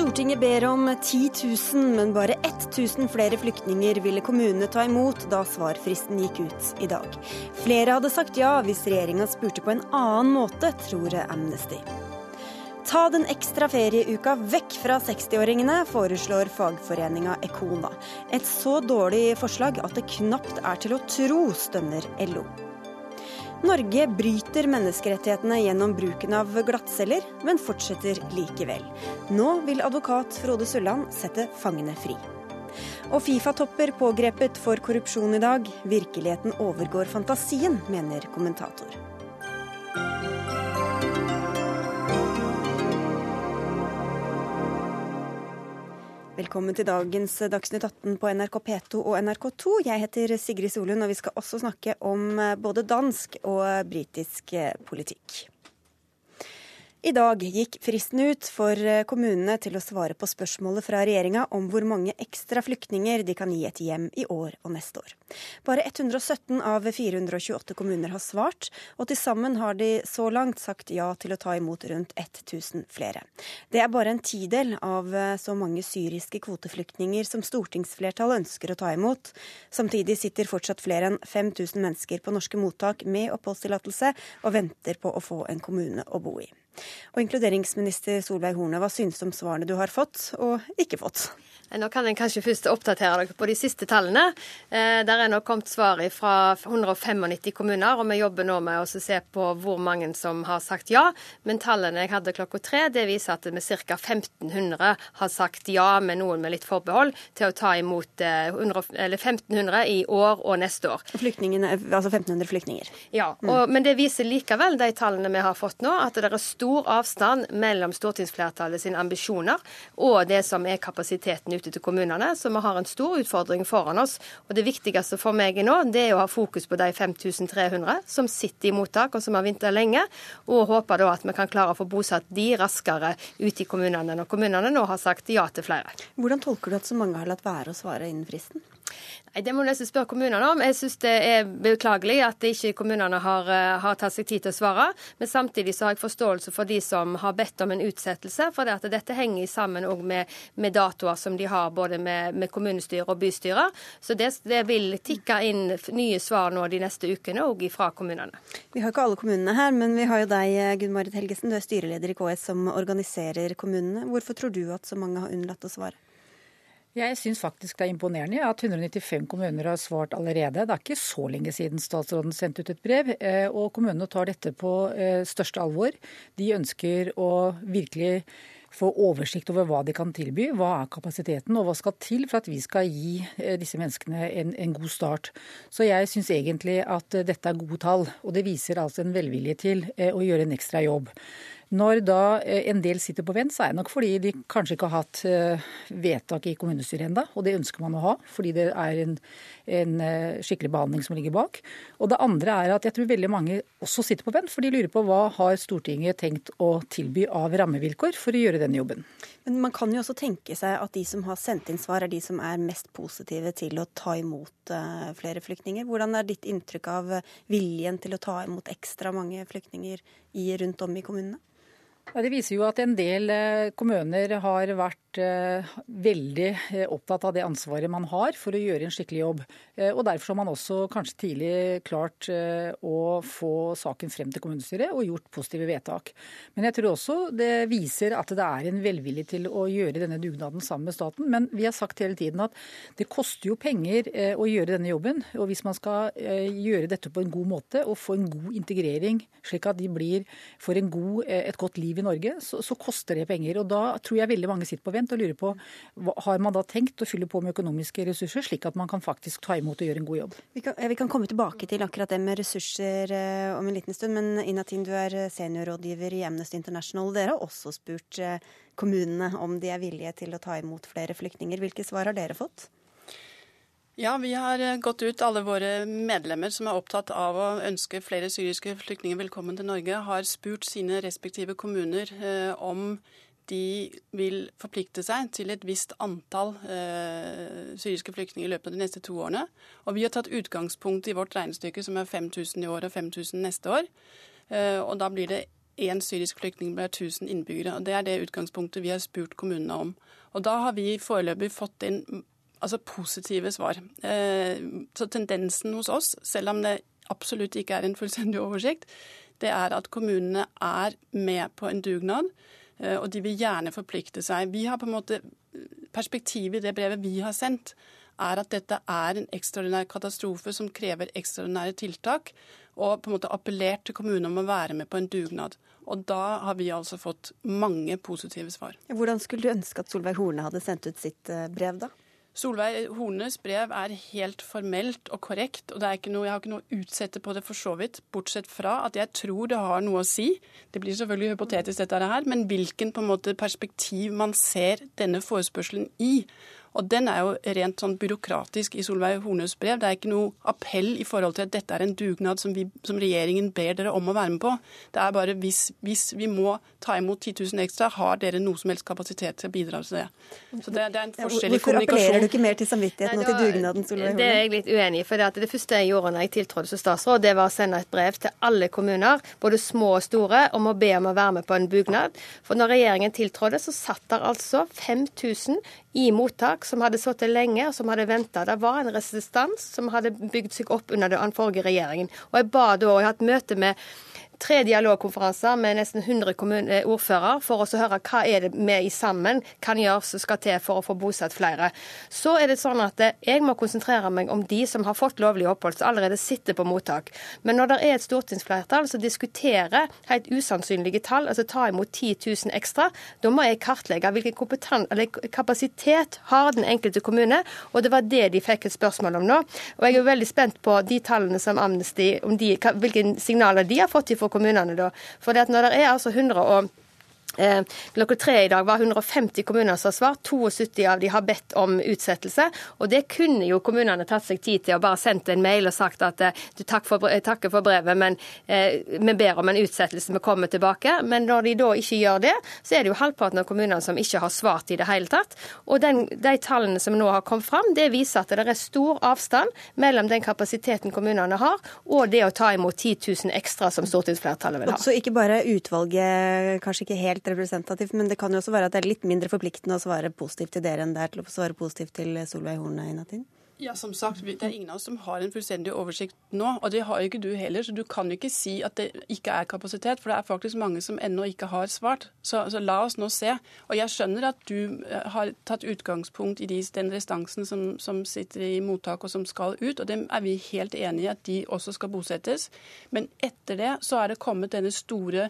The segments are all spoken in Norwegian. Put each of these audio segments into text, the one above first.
Stortinget ber om 10 000, men bare 1000 flere flyktninger ville kommunene ta imot da svarfristen gikk ut i dag. Flere hadde sagt ja hvis regjeringa spurte på en annen måte, tror Amnesty. Ta den ekstra ferieuka vekk fra 60-åringene, foreslår fagforeninga Ekona. Et så dårlig forslag at det knapt er til å tro, stønner LO. Norge bryter menneskerettighetene gjennom bruken av glattceller, men fortsetter likevel. Nå vil advokat Frode Sulland sette fangene fri. Og Fifa-topper pågrepet for korrupsjon i dag. Virkeligheten overgår fantasien, mener kommentator. Velkommen til dagens Dagsnytt 18 på NRK P2 og NRK2. Jeg heter Sigrid Solund, og vi skal også snakke om både dansk og britisk politikk. I dag gikk fristen ut for eh, kommunene til å svare på spørsmålet fra regjeringa om hvor mange ekstra flyktninger de kan gi et hjem i år og neste år. Bare 117 av 428 kommuner har svart, og til sammen har de så langt sagt ja til å ta imot rundt 1000 flere. Det er bare en tidel av eh, så mange syriske kvoteflyktninger som stortingsflertallet ønsker å ta imot. Samtidig sitter fortsatt flere enn 5000 mennesker på norske mottak med oppholdstillatelse og venter på å få en kommune å bo i. Og inkluderingsminister Solveig Horne, hva synes du om svarene du har fått og ikke fått? Nå kan jeg kanskje først oppdatere dere på de siste tallene. Eh, der er nå kommet svar fra 195 kommuner, og vi jobber nå med å se på hvor mange som har sagt ja. Men tallene jeg hadde klokka tre, det viser at vi ca. 1500 har sagt ja, med noen med litt forbehold, til å ta imot 100, eh, 1500 i år og neste år. altså 1500 flyktninger? Ja, mm. og, mm. men det viser likevel, de tallene vi har fått nå, at det er stor avstand mellom stortingsflertallet sine ambisjoner og det som er kapasiteten ute til kommunene. Så vi har en stor utfordring foran oss. Og det viktigste for meg nå, det er å ha fokus på de 5300 som sitter i mottak og som har vintra lenge, og håper da at vi kan klare å få bosatt de raskere ute i kommunene når kommunene nå har sagt ja til flere. Hvordan tolker du at så mange har latt være å svare innen fristen? Nei, Det må du nesten spørre kommunene om. Jeg syns det er beklagelig at ikke kommunene har, eh, har, tatt seg tid til å svare. Men samtidig så har jeg forståelse for de som har bedt om en utsettelse. For det at dette henger sammen med, med, datoer som de har både med, med kommunestyre og bystyre. Så det, det, vil tikke inn nye svar nå de neste ukene òg fra kommunene. Vi har ikke alle kommunene her, men vi har jo deg, Gunn Marit Helgesen. Du er styreleder i KS som organiserer kommunene. Hvorfor tror du at så mange har unnlatt å svare? Jeg syns faktisk det er imponerende at 195 kommuner har svart allerede. Det er ikke så lenge siden statsråden sendte ut et brev. Eh, og kommunene tar dette på eh, største alvor. De ønsker å virkelig få oversikt over hva de kan tilby, hva er kapasiteten og hva skal til for at vi skal gi eh, disse menneskene en, en god start. Så jeg syns egentlig at dette er gode tall, og det viser altså en velvilje til å gjøre en ekstra jobb. Når da eh, en del sitter på vent, så er det nok fordi de kanskje ikke har hatt eh, vedtak i kommunestyret enda, og det ønsker man å ha fordi det er en, en, eh, skikkelig behandling som ligger bak. Og det andre er at jeg tror veldig mange også sitter på vent, for de lurer på hva har Stortinget tenkt å tilby av rammevilkår for å gjøre denne jobben. Men man kan jo også tenke seg at de som har sendt inn svar, er de som er mest positive til å ta imot flere flyktninger. Hvordan er ditt inntrykk av viljen til å ta imot ekstra mange flyktninger rundt om i kommunene? Det viser jo at en del eh, kommuner har vært veldig eh, opptatt av det ansvaret man har for å gjøre en skikkelig jobb. Og Derfor har man også kanskje tidlig klart å få saken frem til kommunestyret og gjort positive vedtak. Men jeg tror også det viser at det er en velvilje til å gjøre denne dugnaden sammen med staten. Men vi har sagt hele tiden at det koster jo penger å gjøre denne jobben. Og hvis man skal gjøre dette på en god måte og få en god integrering, slik at de blir, får god, et godt liv i Norge, så, så, koster det penger. Og Da tror jeg veldig mange sitter på vent og lurer på har man da tenkt å fylle på med økonomiske ressurser, slik at man kan faktisk ta imot og gjøre en god jobb. Vi kan, vi kan komme tilbake til akkurat det med ressurser eh, om en liten stund. Men Inatin, du er seniorrådgiver i Amnesty International. Dere har også spurt eh, kommunene om de er villige til å ta imot flere flyktninger. Hvilke svar har dere fått? Ja, vi har eh, gått ut. Alle våre medlemmer som er opptatt av å ønske flere syriske flyktninger velkommen til Norge, har spurt sine respektive kommuner eh, om de vil forplikte seg til et visst antall eh, syriske flyktninger i løpet av de neste to årene. Og vi har tatt utgangspunkt i vårt regnestykke, som er 5000 i år og 5000 neste år. Eh, og da blir det én syrisk flyktning per 1000 innbyggere. og Det er det utgangspunktet vi har spurt kommunene om. Og Da har vi foreløpig fått inn altså positive svar. Eh, så tendensen hos oss, selv om det absolutt ikke er en fullstendig oversikt, det er at kommunene er med på en dugnad, og de vil gjerne forplikte seg. Vi har på en måte Perspektivet i det brevet vi har sendt, er at dette er en ekstraordinær katastrofe som krever ekstraordinære tiltak, og på en måte appellert til kommunene om å være med på en dugnad. Og da har vi altså fått mange positive svar. Hvordan skulle du ønske at Solveig Horne hadde sendt ut sitt eh, brev, da? Solveig Hornes brev er helt formelt og korrekt, og noe, jeg har ikke noe å utsette på det for så vidt, bortsett fra at jeg tror det har noe å si. Det blir selvfølgelig hypotetisk dette her, men hvilken måte perspektiv man ser denne forespørselen i. Og den er jo rent sånn byråkratisk i Solveig Hornøs brev. Det er ikke noe appell i forhold til at dette er en dugnad som, vi, som regjeringen ber dere om å være med på. Det er bare hvis, hvis, vi må ta imot 10 000 ekstra, har dere noe som helst kapasitet til å bidra til det. Så det, det er en forskjell i kommunikasjon. Hvorfor appellerer du ikke mer til samvittigheten Nei, og til dugnaden, Solveig Horne? Det er jeg litt uenig i. for Det første jeg gjorde når jeg tiltrådte som statsråd, det var å sende et brev til alle kommuner, både små og store, om å be om å være med på en bugnad. For når regjeringen tiltrådte, så satt der altså 5000 i mottak som hadde sittet lenge og som hadde venta. Det var en resistans som hadde bygd seg opp under den forrige regjeringen. Og jeg ba da, og jeg har hatt møte med tre dialogkonferanser med nesten 100 ordfører ordførere for å høre hva er det vi sammen kan gjøre som skal til for å få bosatt flere. Så er det sånn at eh, jeg må konsentrere meg om de som har fått lovlig opphold, som allerede sitter på mottak. Men når det er et stortingsflertall som diskuterer helt usannsynlige tall, altså ta imot 10 000 ekstra, da må jeg kartlegge hvilken kapasitet har den enkelte kommune, og det var det de fikk et spørsmål om nå. Og jeg er veldig spent på de tallene som Amnesty, de, hvilke signaler de har fått fra kommunene da. For når det er altså 100 og klokka tre i dag var 150 kommuner som har svart. 72 av de har bedt om utsettelse. Og det kunne jo kommunene tatt seg tid til å bare sendt en mail og sagt at eh, du takk for, takker for brevet, men eh, vi ber om en utsettelse, vi kommer tilbake. Men når de da ikke gjør det, så er det jo halvparten av kommunene som ikke har svart i det hele tatt. Og den, de tallene som nå har kommet fram, det viser at det er stor avstand mellom den kapasiteten kommunene har, og det å ta imot 10 000 ekstra som stortingsflertallet vil ha. Så ikke bare utvalget kanskje ikke helt helt representativt, men det kan jo også være at det er litt mindre forpliktende å svare positivt til dere enn det er til å svare positivt til Solveig Horne i Natin? Ja, som sagt, Det er ingen av oss som har en fullstendig oversikt nå. Og det har jo ikke du heller, så du kan jo ikke si at det ikke er kapasitet. For det er faktisk mange som ennå ikke har svart. Så, så la oss nå se. Og jeg skjønner at du eh, har tatt utgangspunkt i de, den restansen som, som, sitter i mottak og som skal ut. Og dem er vi helt enig i at de også skal bosettes. Men etter det så er det kommet denne store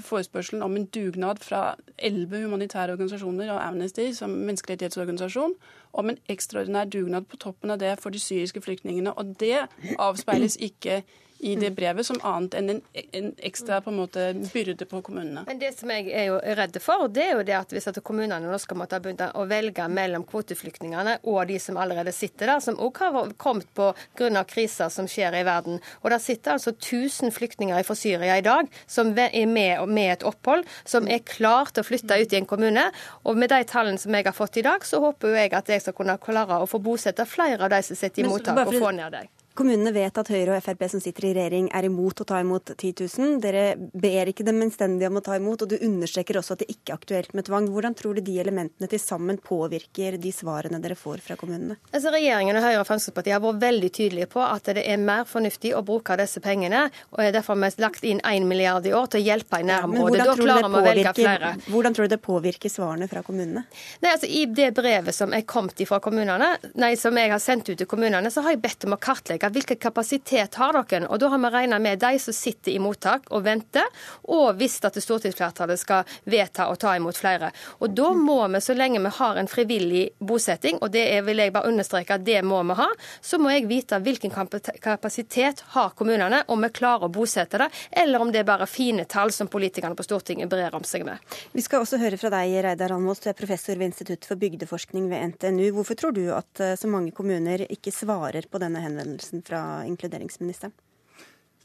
forespørselen om en dugnad fra elleve humanitære organisasjoner og Amnesty som menneskerettighetsorganisasjon, om en ekstraordinær dugnad på toppen av det for de syriske flyktningene. Og det avspeiles ikke i det brevet som annet enn en, en ekstra på en måte byrde på kommunene. Men Det som jeg er jo redd for, det er jo det at hvis at kommunene nå skal måtte begynne å velge mellom kvoteflyktningene og de som allerede sitter der, som også har kommet på grunn av kriser som skjer i verden. Og der sitter altså 1000 flyktninger fra Syria i dag som er med, med et opphold, som er klar til å flytte ut i en kommune. Og med de tallene som jeg har fått i dag, så håper jo jeg at jeg skal kunne klare å få bosette flere av de som sitter i mottak, og få ned dem. Kommunene vet at Høyre og Frp som sitter i regjering er imot å ta imot 10 000. Dere ber ikke dem innstendig om å ta imot, og du understreker også at det ikke er aktuelt med tvang. Hvordan tror du de elementene til sammen påvirker de svarene dere får fra kommunene? Altså, regjeringen og Høyre og Fremskrittspartiet har vært veldig tydelige på at det er mer fornuftig å bruke disse pengene. og Derfor har vi lagt inn 1 milliard i år til å hjelpe i nærområdet. Da klarer vi å velge flere. Hvordan tror du det påvirker svarene fra kommunene? Nei, altså I det brevet som er kommet fra kommunene, nei, som jeg har sendt ut til kommunene, så har jeg bedt om å kartlegge kartlegge hvilken kapasitet har dere. Og da har vi regna med de som sitter i mottak og venter, og hvis at stortingsflertallet skal vedta å ta imot flere. Og da må vi, så lenge vi har en frivillig bosetting, og det vil jeg bare understreke at det må vi ha, så må jeg vite hvilken kapasitet har kommunene, om vi klarer å bosette det, eller om det er bare fine tall som politikerne på Stortinget brer om seg med. Vi skal også høre fra deg, Reidar Almås, du er professor ved Institutt for bygdeforskning ved NTNU. Hvorfor tror du at eh, så mange kommuner ikke svarer på denne henvendelsen? Hilsen fra inkluderingsministeren?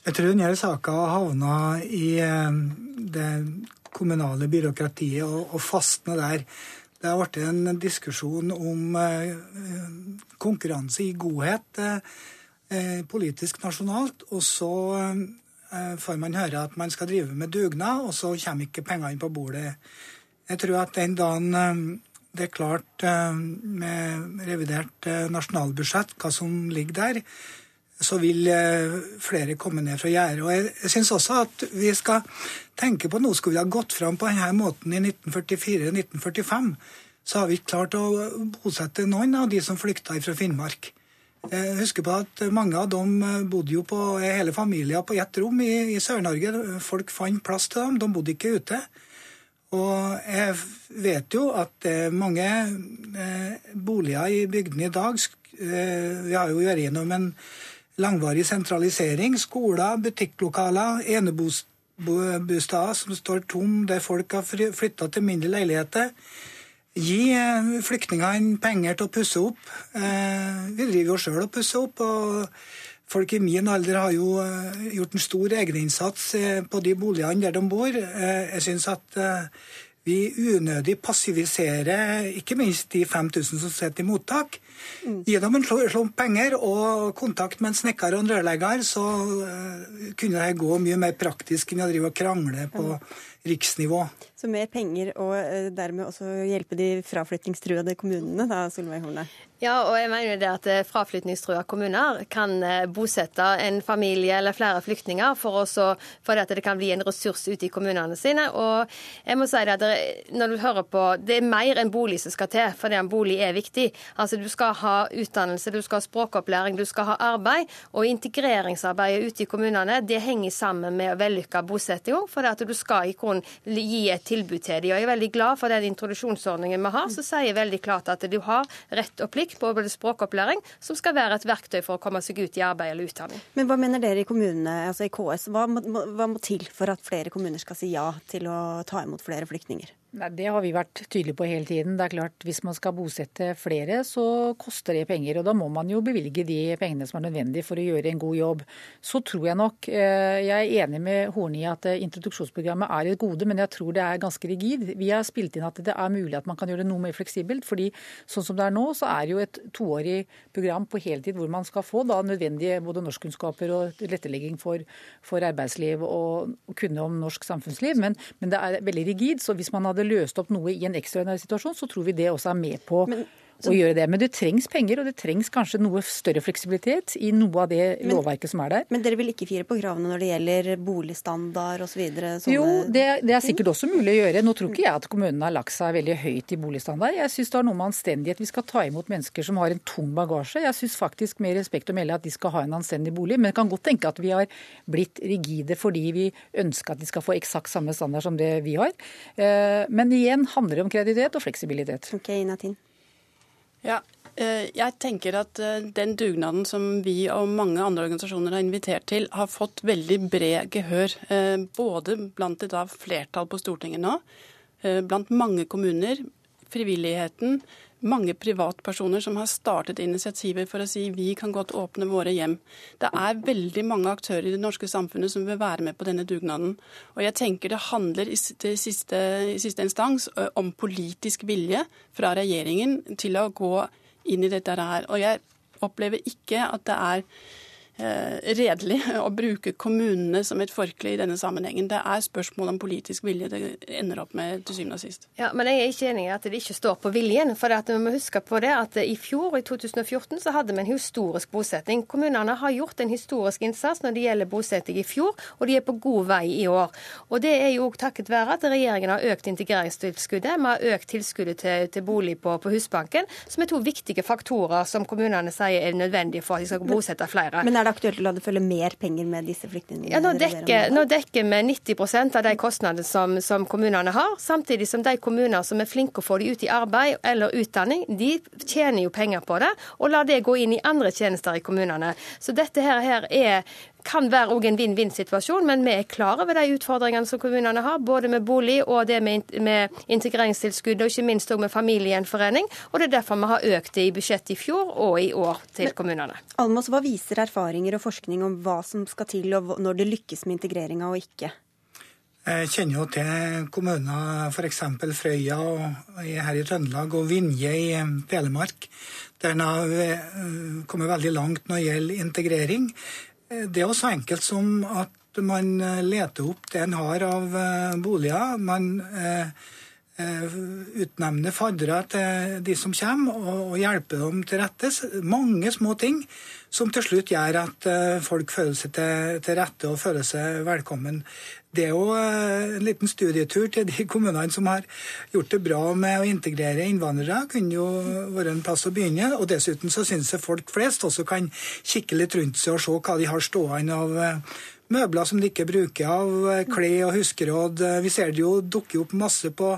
Jeg tror denne saka havna i eh, det kommunale byråkratiet og, og fastna der. Det har vært en diskusjon om eh, konkurranse i godhet eh, politisk nasjonalt. Og så får man høre at man skal drive med dugnad, og så kommer ikke pengene på bordet. Jeg tror at den dagen det er klart med revidert nasjonalbudsjett hva som ligger der, så vil flere komme ned fra gjerdet. Og jeg syns også at vi skal tenke på noe skulle vi ha gått fram på denne måten i 1944-1945, så har vi ikke klart å bosette noen av de som flykta fra Finnmark. Jeg husker på at mange av dem eh, bodde jo på hele familien på ett rom i, i Sør-Norge. Folk fant plass til dem, de bodde ikke ute. Og jeg vet jo at er mange eh, boliger i bygdene i dag eh, Vi har jo vært gjennom en langvarig sentralisering. Skoler, butikklokaler, enebosteder som står tom, der folk har flytta til mindre leiligheter. Gi eh, flyktningene penger til å pusse opp. Eh, vi driver jo sjøl og pusser opp. og Folk i min alder har jo eh, gjort en stor egeninnsats på de boligene der de bor. Jeg syns at vi unødig passiviserer ikke minst de 5000 som sitter i mottak. Mm. Gi dem en slump penger og kontakt med en snekker og en rørlegger, så kunne det gå mye mer praktisk enn å drive og krangle på riksnivå. Så mer penger og dermed også hjelpe de fraflyttingstruede kommunene, da, Solveig Horne? Ja, og jeg mener det at fraflytningstruede kommuner kan eh, bosette en familie eller flere flyktninger for, også, for at det kan bli en ressurs ute i kommunene sine. Og jeg må si det at det, når du hører på, det er mer enn bolig som skal til, for en bolig er viktig. Altså Du skal ha utdannelse, du skal ha språkopplæring, du skal ha arbeid. Og integreringsarbeidet ute i kommunene det henger sammen med vellykka bosetting. For at du skal i grunnen gi et tilbud til dem. Og jeg er veldig glad for den introduksjonsordningen vi har, som sier veldig klart at du har rett og plikt på språkopplæring, som skal være et verktøy for å komme seg ut i arbeid eller utdanning. Men hva mener dere i kommunene, altså i KS, hva må, hva må til for at flere kommuner skal si ja til å ta imot flere flyktninger? Nei, Det har vi vært tydelige på hele tiden. Det er klart Hvis man skal bosette flere, så koster det penger. og Da må man jo bevilge de pengene som er nødvendige for å gjøre en god jobb. Så tror jeg nok eh, Jeg er enig med Horne i at eh, introduksjonsprogrammet er et gode, men jeg tror det er ganske rigid. Vi har spilt inn at det er mulig at man kan gjøre det noe mer fleksibelt. fordi sånn som det er nå, så er det jo et toårig program på heltid hvor man skal få da nødvendige både norskkunnskaper og tilrettelegging for, for arbeidsliv og kunne om norsk samfunnsliv. Men, men det er veldig rigid. så hvis man hadde hadde løst opp noe i en ekstraordinær situasjon, så tror vi det også er med på Men å gjøre det. Men det trengs penger, og det trengs kanskje noe større fleksibilitet i noe av det men, lovverket som er der. Men dere vil ikke fire på kravene når det gjelder boligstandard osv.? Jo, det, det, er sikkert også mulig å gjøre. Nå tror ikke jeg at kommunene har lagt seg veldig høyt i boligstandard. Jeg syns det har noe med anstendighet. Vi skal ta imot mennesker som har en tung bagasje. Jeg syns faktisk med respekt å melde at de skal ha en anstendig bolig. Men jeg kan godt tenke at vi har blitt rigide fordi vi ønsker at de skal få eksakt samme standard som det vi har. Eh, men igjen handler det om kreditet og fleksibilitet. Okay, Natin. Ja, eh, jeg tenker at eh, den dugnaden som vi og mange andre organisasjoner har invitert til, har fått veldig bred gehør. Eh, både blant et flertall på Stortinget nå, blant mange kommuner, frivilligheten, mange privatpersoner som har startet initiativer for å si vi kan godt åpne våre hjem. Det er veldig mange aktører i det norske samfunnet som vil være med på denne dugnaden. Og jeg tenker det handler i siste, i siste instans om politisk vilje fra regjeringen til å gå inn i dette her. Og jeg opplever ikke at det er redelig å bruke kommunene som et forkle i denne sammenhengen. Det er spørsmål om politisk vilje det ender opp med til syvende og sist. Ja, Men jeg er ikke enig i at det ikke står på viljen. For vi må huske på det at i fjor, i 2014, så hadde vi en historisk bosetting. Kommunene har gjort en historisk innsats når det gjelder bosetting i fjor, og de er på god vei i år. Og det er jo takket være at regjeringen har økt integreringstilskuddet, vi har økt tilskuddet til, til bolig på, på, Husbanken, som er to viktige faktorer som kommunene sier er nødvendige for at de skal bosette flere. Men er det det aktuelt å la det følge mer penger med disse flyktningene? Ja, Nå dekker, nå dekker vi 90% av de kostnadene som, som, kommunene har. Samtidig som de kommuner som er flinke å få de ut i arbeid eller utdanning, de tjener jo penger på det, og lar det gå inn i andre tjenester i kommunene. Så dette her, her er kan være en vinn-vinn-situasjon, men vi er klar over de utfordringene som kommunene har, både med bolig og det med, med integreringstilskudd, og ikke minst også med familiegjenforening. Og det er derfor vi har økt det i budsjettet i fjor og i år til men, kommunene. Almas, hva viser erfaringer og forskning om hva som skal til, og når det lykkes med integreringa og ikke? Jeg kjenner jo til kommuner f.eks. Frøya her i Trøndelag og Vinje i Telemark, der en har eh, kommet veldig langt når det gjelder integrering. Det er jo så enkelt som at man leter opp det en har av boliger. Man utnevner faddere til de som kommer, og hjelper dem til rette. Mange små ting som til slutt gjør at folk føler seg til rette og føler seg velkommen. Det er jo eh, en liten studietur til de kommunene som har gjort det bra med å integrere innvandrere. kunne jo være en plass å begynne. Og dessuten så syns jeg folk flest også kan kikke litt rundt seg og se hva de har stående av eh, møbler som de ikke bruker, av eh, klær og huskeråd. Vi ser det jo dukker opp masse på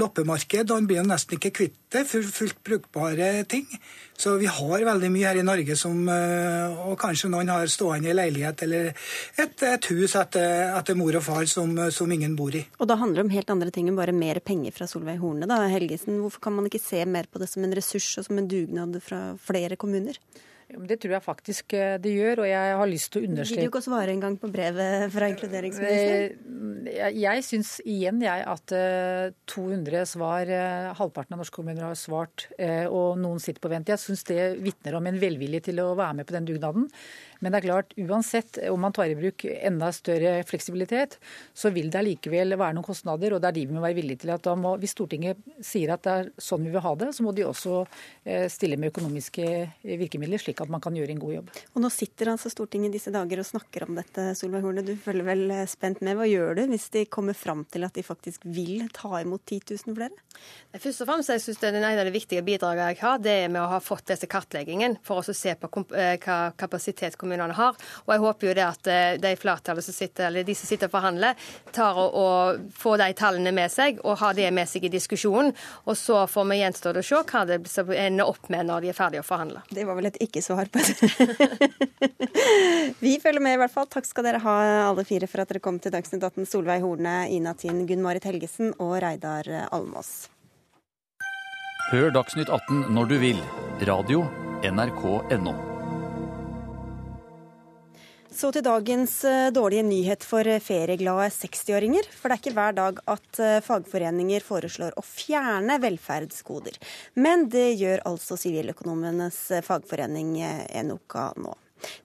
loppemarked, og en blir jo nesten ikke kvitt det. Fullt brukbare ting. Så vi har veldig mye her i Norge som eh, Og kanskje noen har stående i leilighet eller et, et hus etter, etter, mor og far som, som, ingen bor i. Og da handler det om helt andre ting enn bare mer penger fra Solveig Horne, da, Helgesen. Hvorfor kan man ikke se mer på det som en ressurs og som en dugnad fra flere kommuner? Det tror jeg faktisk eh, det gjør, og jeg har lyst til å understreke Vil du ikke svare engang på brevet fra inkluderingsministeren? Eh, jeg syns igjen jeg at 200 eh, svar, halvparten av norske kommuner har svart, og noen sitter på vent. Jeg syns det vitner om en velvilje til å være med på den dugnaden. Men det er klart, uansett om man tar i bruk enda større fleksibilitet, så vil det allikevel være noen kostnader. Og det er de vi må være villige til. at da må, Hvis Stortinget sier at det er sånn vi vil ha det, så må de også eh, stille med økonomiske virkemidler, slik at man kan gjøre en god jobb. Og Nå sitter altså Stortinget disse dager og snakker om dette, Solveig Horne. Du følger vel eh, spent med. Hva gjør du hvis de kommer fram til at de faktisk vil ta imot 10 000 flere? Først og fremst, jeg synes det er En av de viktige bidragene jeg har, det er med å ha fått disse kartleggingen for å se på eh, hva kapasitet kommunene har. Og jeg håper jo det at eh, de flertallet som sitter, eller de som sitter og forhandler, tar og, og får de tallene med seg og har det med seg i diskusjonen. Og så får vi gjenstå å se hva det ender opp med når de er ferdige å forhandle. Det var vel et ikke-svar på det. Vi følger med i hvert fall. Takk skal dere ha alle fire for at dere kom til Dagsnytt 18. Solveig Horne, Ina Tinn, Gunn-Marit Helgesen og Reidar Almås. Hør Dagsnytt 18 når du vil. Radio NRK NRK.no. Så til dagens eh, dårlige nyhet for ferieglade 60-åringer. For det er ikke hver dag at eh, fagforeninger foreslår å fjerne velferdsgoder. Men det gjør altså Siviløkonomenes eh, fagforening Enoka nå.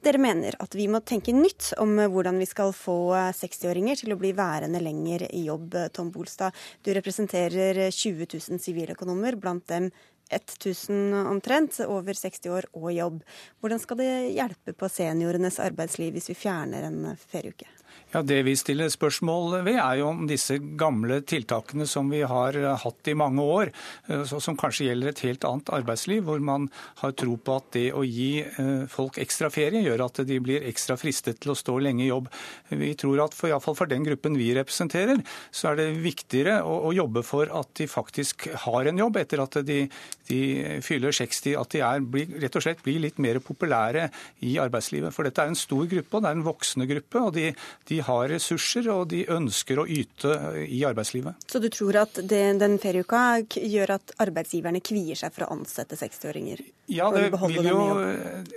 Dere mener at vi må tenke nytt om hvordan vi skal få 60-åringer til å bli værende lenger i jobb. Tom Bolstad, du representerer 20 000 siviløkonomer, blant dem 1000 omtrent, over 60 år og jobb. Hvordan skal det hjelpe på seniorenes arbeidsliv hvis vi fjerner en ferieuke? Ja, Det vi stiller spørsmål ved, er jo om disse gamle tiltakene som vi har hatt i mange år, eh, som kanskje gjelder et helt annet arbeidsliv, hvor man har tro på at det å gi eh, folk ekstra ferie gjør at de blir ekstra fristet til å stå lenge i jobb. Vi tror at for, iallfall for den gruppen vi representerer, så er det viktigere å, å jobbe for at de faktisk har en jobb etter at de, de fyller 60, at de er, blir, rett og slett blir litt mer populære i arbeidslivet. For dette er en stor gruppe, og det er en voksende gruppe. og de, de har ressurser og de ønsker å yte i arbeidslivet. Så du tror at det, den ferieuka gjør at arbeidsgiverne kvier seg for å ansette 60-åringer? Ja, det, vil jo,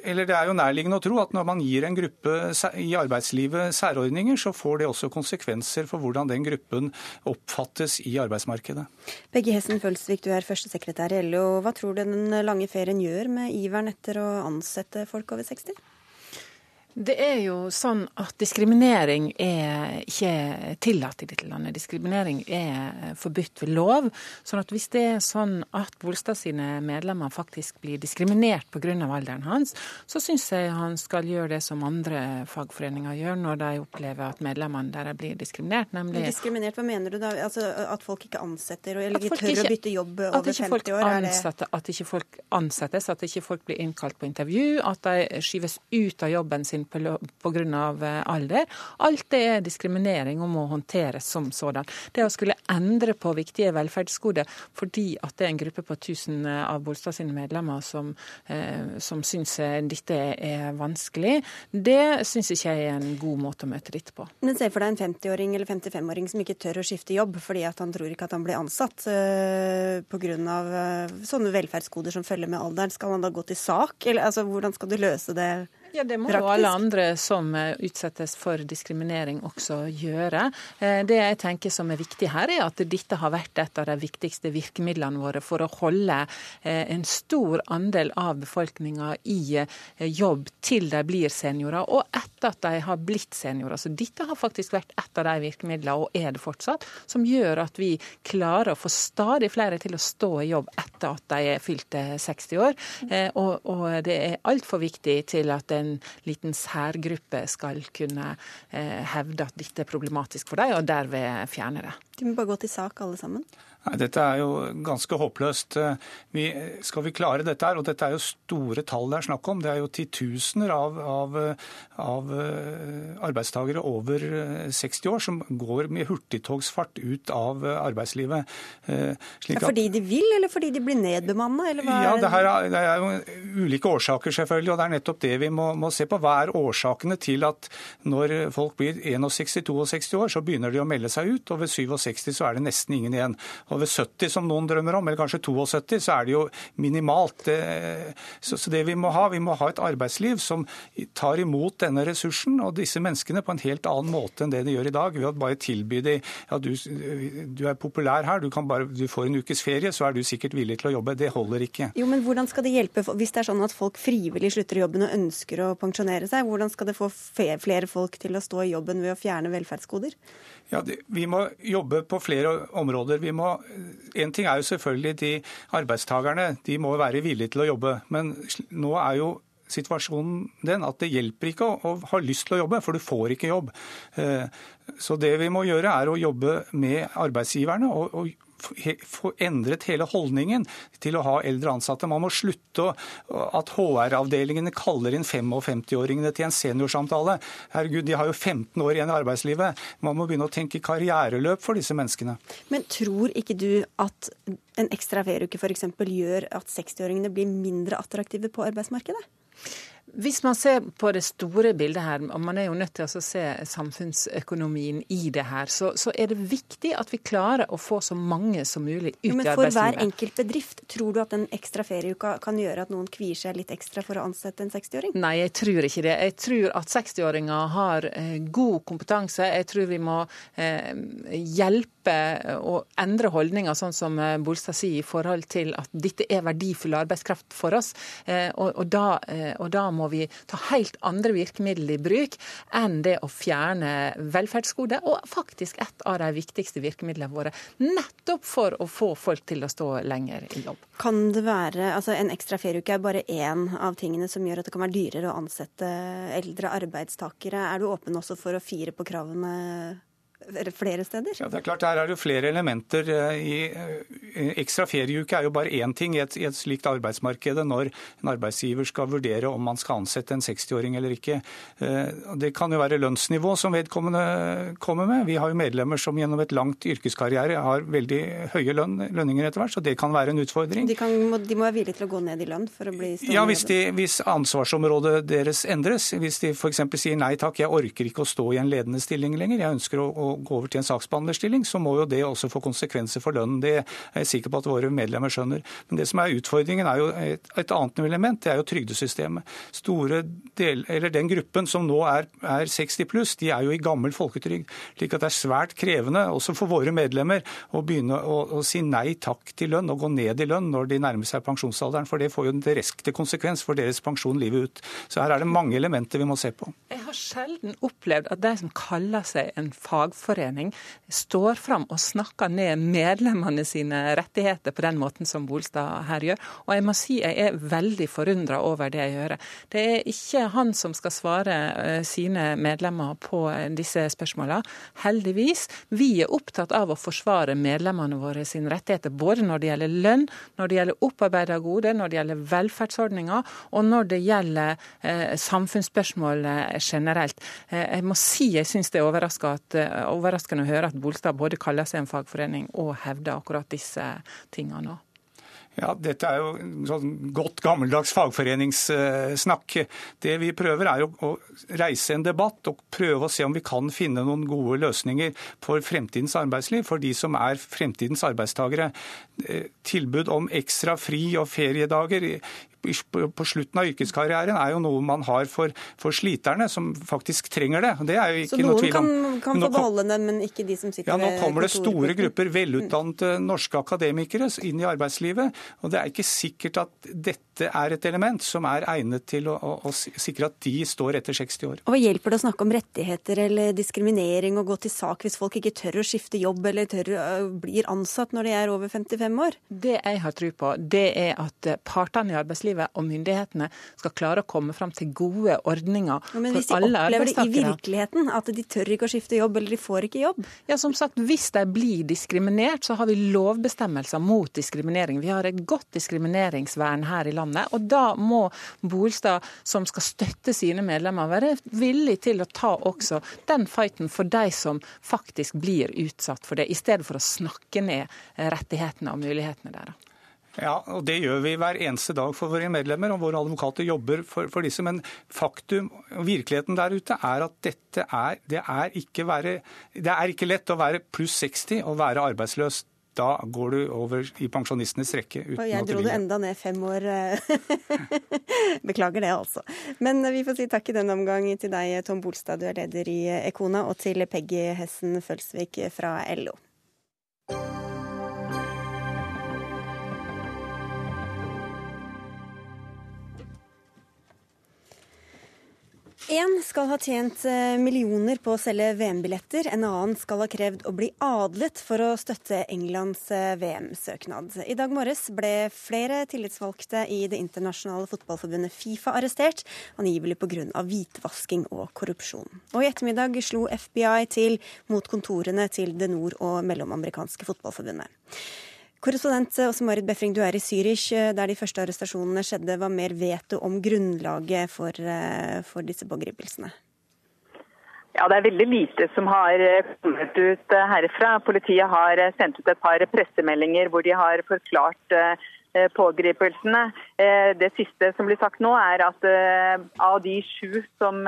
eller det er jo nærliggende å tro at når man gir en gruppe i arbeidslivet særordninger, så får det også konsekvenser for hvordan den gruppen oppfattes i arbeidsmarkedet. Begge Hessen Følsvik, du er førstesekretær i LO. Hva tror du den lange ferien gjør med iveren etter å ansette folk over 60? Det er jo sånn at diskriminering er ikke tillatt i dette landet. Diskriminering er forbudt ved lov. sånn at hvis det er sånn at Bolstad sine medlemmer faktisk blir diskriminert pga. alderen hans, så syns jeg han skal gjøre det som andre fagforeninger gjør når de opplever at medlemmene der blir diskriminert, nemlig Diskriminert, hva mener du da? Altså, at folk ikke ansetter eller ikke tør ikke, å bytte jobb over 50 år? Ansatte, at ikke folk ansettes, at ikke folk blir innkalt på intervju, at de skyves ut av jobben sin pga. Eh, alder. Alt det er diskriminering og må håndteres som sådan. Det å skulle endre på viktige velferdsgoder fordi at det er en gruppe på 1000 eh, av Bolstad sine medlemmer som, eh, som syns dette er vanskelig, det syns ikke jeg er en god måte å møte dette på. Men se for deg en 50-åring eller 55-åring som ikke tør å skifte jobb fordi at han tror ikke at han blir ansatt eh, pga. Uh, sånne velferdsgoder som følger med alderen. Skal han da gå til sak, eller altså, hvordan skal du løse det? Ja, Det må jo alle andre som eh, utsettes for diskriminering også gjøre. Eh, det jeg tenker som er viktig her, er at dette har vært et av de viktigste virkemidlene våre for å holde eh, en stor andel av befolkninga i jobb til de blir seniorer, og etter at de har blitt seniorer. Så dette har faktisk vært et av de virkemidlene, og er det fortsatt, som gjør at vi klarer å få stadig flere til å stå i jobb etter at de er fylt 60 år. Og, og det er altfor viktig til at en en liten særgruppe skal kunne eh, hevde at dette er problematisk for dem, og derved fjerne det. De må bare gå til sak alle sammen? Nei, Dette er jo ganske håpløst. Vi, skal vi klare dette her, og dette er jo store tall det er snakk om, det er jo titusener av, av, av eh, arbeidstakere over 60 eh, år som går med hurtigtogsfart ut av arbeidslivet. Eh, slik at, fordi de vil, eller fordi de blir nedbemanna? Ja, det, her er, det er jo ulike årsaker, selvfølgelig, og det er nettopp det vi må, må se på. Hva er årsakene til at når folk blir 61-62 år, så begynner de å melde seg ut, og ved 67 så er det nesten ingen igjen. Og ved 70, som noen drømmer om, eller kanskje 72, så er det jo minimalt. Så det vi må ha, vi må ha et arbeidsliv som tar imot denne ressursen og disse menneskene på en helt annen måte enn det de gjør i dag. Ved å bare tilby dem ja, du, du, er populær her, du, bare, du får en ukes ferie, så er du sikkert villig til å jobbe. Det holder ikke. Jo, men hvordan skal det hjelpe hvis det er sånn at folk frivillig slutter i jobben og ønsker å pensjonere seg? Hvordan skal det få flere folk til å stå i jobben ved å fjerne velferdsgoder? Ja, Vi må jobbe på flere områder. Vi må, en ting er jo selvfølgelig de arbeidstakerne. De må være villige til å jobbe. Men nå er jo situasjonen den at det hjelper ikke å, å ha lyst til å jobbe, for du får ikke jobb. Eh, så det vi må gjøre, er å jobbe med arbeidsgiverne og, og endret hele holdningen til å ha eldre ansatte. Man må slutte at HR-avdelingene kaller inn 55-åringene til en seniorsamtale. Herregud, de har jo 15 år igjen i arbeidslivet. Man må begynne å tenke karriereløp for disse menneskene. Men tror ikke du at en ekstra ferieuke f.eks. gjør at 60-åringene blir mindre attraktive på arbeidsmarkedet? Hvis man ser på det store bildet her, og man er jo nødt til å se samfunnsøkonomien i det her, så, så, er det viktig at vi klarer å få så mange som mulig ut i arbeidslivet. Men for hver enkelt bedrift, tror du at en ekstra ferieuka kan gjøre at noen kvier seg litt ekstra for å ansette en 60-åring? Nei, jeg tror ikke det. Jeg tror at 60-åringer har eh, god kompetanse. Jeg tror vi må eh, hjelpe og endre holdninger, sånn som eh, Bolstad sier, i forhold til at dette er verdifull arbeidskraft for oss. Eh, og, og, da, eh, og da må vi ta helt andre virkemidler i bruk enn det å fjerne velferdsgoder, og faktisk et av de viktigste virkemidlene våre. Nettopp for å få folk til å stå lenger i jobb. Kan det være, altså En ekstra ferieuke er bare én av tingene som gjør at det kan være dyrere å ansette eldre arbeidstakere. Er du åpen også for å fire på kravene flere steder? Ja, det er klart, Her er det flere elementer. Eh, I, eh, ekstra ferieuke er jo bare én ting i et, i et, slikt arbeidsmarked når en arbeidsgiver skal vurdere om man skal ansette en 60-åring eller ikke. Eh, det kan jo være lønnsnivå som vedkommende kommer med. Vi har jo medlemmer som gjennom et langt yrkeskarriere har veldig høye lønn, lønninger etter hvert, så det kan være en utfordring. De, kan, de, må være villige til å gå ned i lønn for å bli stående? Ja, hvis, de, hvis ansvarsområdet deres endres. Hvis de f.eks. sier nei takk, jeg orker ikke å stå i en ledende stilling lenger, jeg ønsker å, å gå over til en saksbehandlerstilling, så må jo det også få konsekvenser for lønnen. Det er jeg sikker på at våre medlemmer skjønner. Men det som er utfordringen, er jo et, et annet element. Det er jo trygdesystemet. Store del, eller Den gruppen som nå er, er 60 pluss, de er jo i gammel folketrygd. slik at det er svært krevende også for våre medlemmer å begynne å, å si nei takk til lønn og gå ned i lønn når de nærmer seg pensjonsalderen. For det får jo en direkte konsekvens for deres pensjon livet ut. Så her er det mange elementer vi må se på. Jeg har sjelden opplevd at de som kaller seg en fagforening, fagforening står fram og snakker ned medlemmene sine rettigheter på den måten som Bolstad her gjør. Og jeg må si jeg er veldig forundra over det jeg gjør. Det er ikke han som skal svare eh, sine medlemmer på eh, disse spørsmålene. Heldigvis. Vi er opptatt av å forsvare medlemmene våre sine rettigheter, både når det gjelder lønn, når det gjelder opparbeida gode, når det gjelder velferdsordninger, og når det gjelder eh, samfunnsspørsmål generelt. Jeg må si jeg syns det er overraska at, overraskende å høre at Bolstad både kaller seg en fagforening og hevder akkurat disse tingene nå. Ja, Dette er jo sånn godt gammeldags fagforeningssnakk. Det vi prøver er å reise en debatt og prøve å se om vi kan finne noen gode løsninger for fremtidens arbeidsliv, for de som er fremtidens arbeidstagere. Eh, tilbud om ekstra fri og feriedager på slutten av yrkeskarrieren er jo noe man har for, for sliterne, som faktisk trenger det. Det er jo ikke noe tvil om. Så noen kan, kan få beholde den, men ikke de som sitter Ja, Nå kommer det store grupper velutdannede norske akademikere inn i arbeidslivet. og Det er ikke sikkert at dette er et element som er egnet til å, å, å sikre at de står etter 60 år. Og Hva hjelper det å snakke om rettigheter eller diskriminering og gå til sak hvis folk ikke tør å skifte jobb eller tør, blir ansatt når de er over 55 år? Det jeg har tro på, det er at partene i arbeidslivet og myndighetene skal klare å komme fram til gode ordninger for alle arbeidstakere. Men hvis de opplever det i virkeligheten, at de tør ikke å skifte jobb eller de får ikke jobb? Ja, som sagt, Hvis de blir diskriminert, så har vi lovbestemmelser mot diskriminering. Vi har et godt diskrimineringsvern her i landet. Og Da må Bolstad, som skal støtte sine medlemmer, være villig til å ta også den fighten for de som faktisk blir utsatt for det, i stedet for å snakke ned rettighetene og mulighetene deres. Ja, og Det gjør vi hver eneste dag for våre medlemmer, og våre advokater jobber for, for disse. Men faktum og virkeligheten der ute er at dette er, det er, ikke være, det er ikke lett å være pluss 60 og være arbeidsløs. Da går du over i pensjonistenes rekke. og jeg dro det enda ned fem år. Beklager det, altså. Men vi får si takk i denne omgang til deg, Tom Bolstad, du er leder i Ekona, og til Peggy Hessen Følsvik fra LO. En skal ha tjent eh, millioner på å selge VM-billetter. En annen skal ha krevd å bli adlet for å støtte Englands eh, VM-søknad. I dag morges ble flere tillitsvalgte i det internasjonale fotballforbundet Fifa arrestert, angivelig pga. hvitvasking og korrupsjon. Og i ettermiddag slo FBI til mot kontorene til det nord- og mellomamerikanske fotballforbundet. Korrespondent Åse Marit Befring, du er i Zürich, eh, der de første arrestasjonene skjedde. Hva mer vet du om grunnlaget for, eh, for disse pågripelsene? Ja, Det er veldig lite som har eh, kommet ut herfra. Politiet har sendt ut et par pressemeldinger hvor de har forklart pågripelsene. Det siste som blir sagt nå, er at av de sju som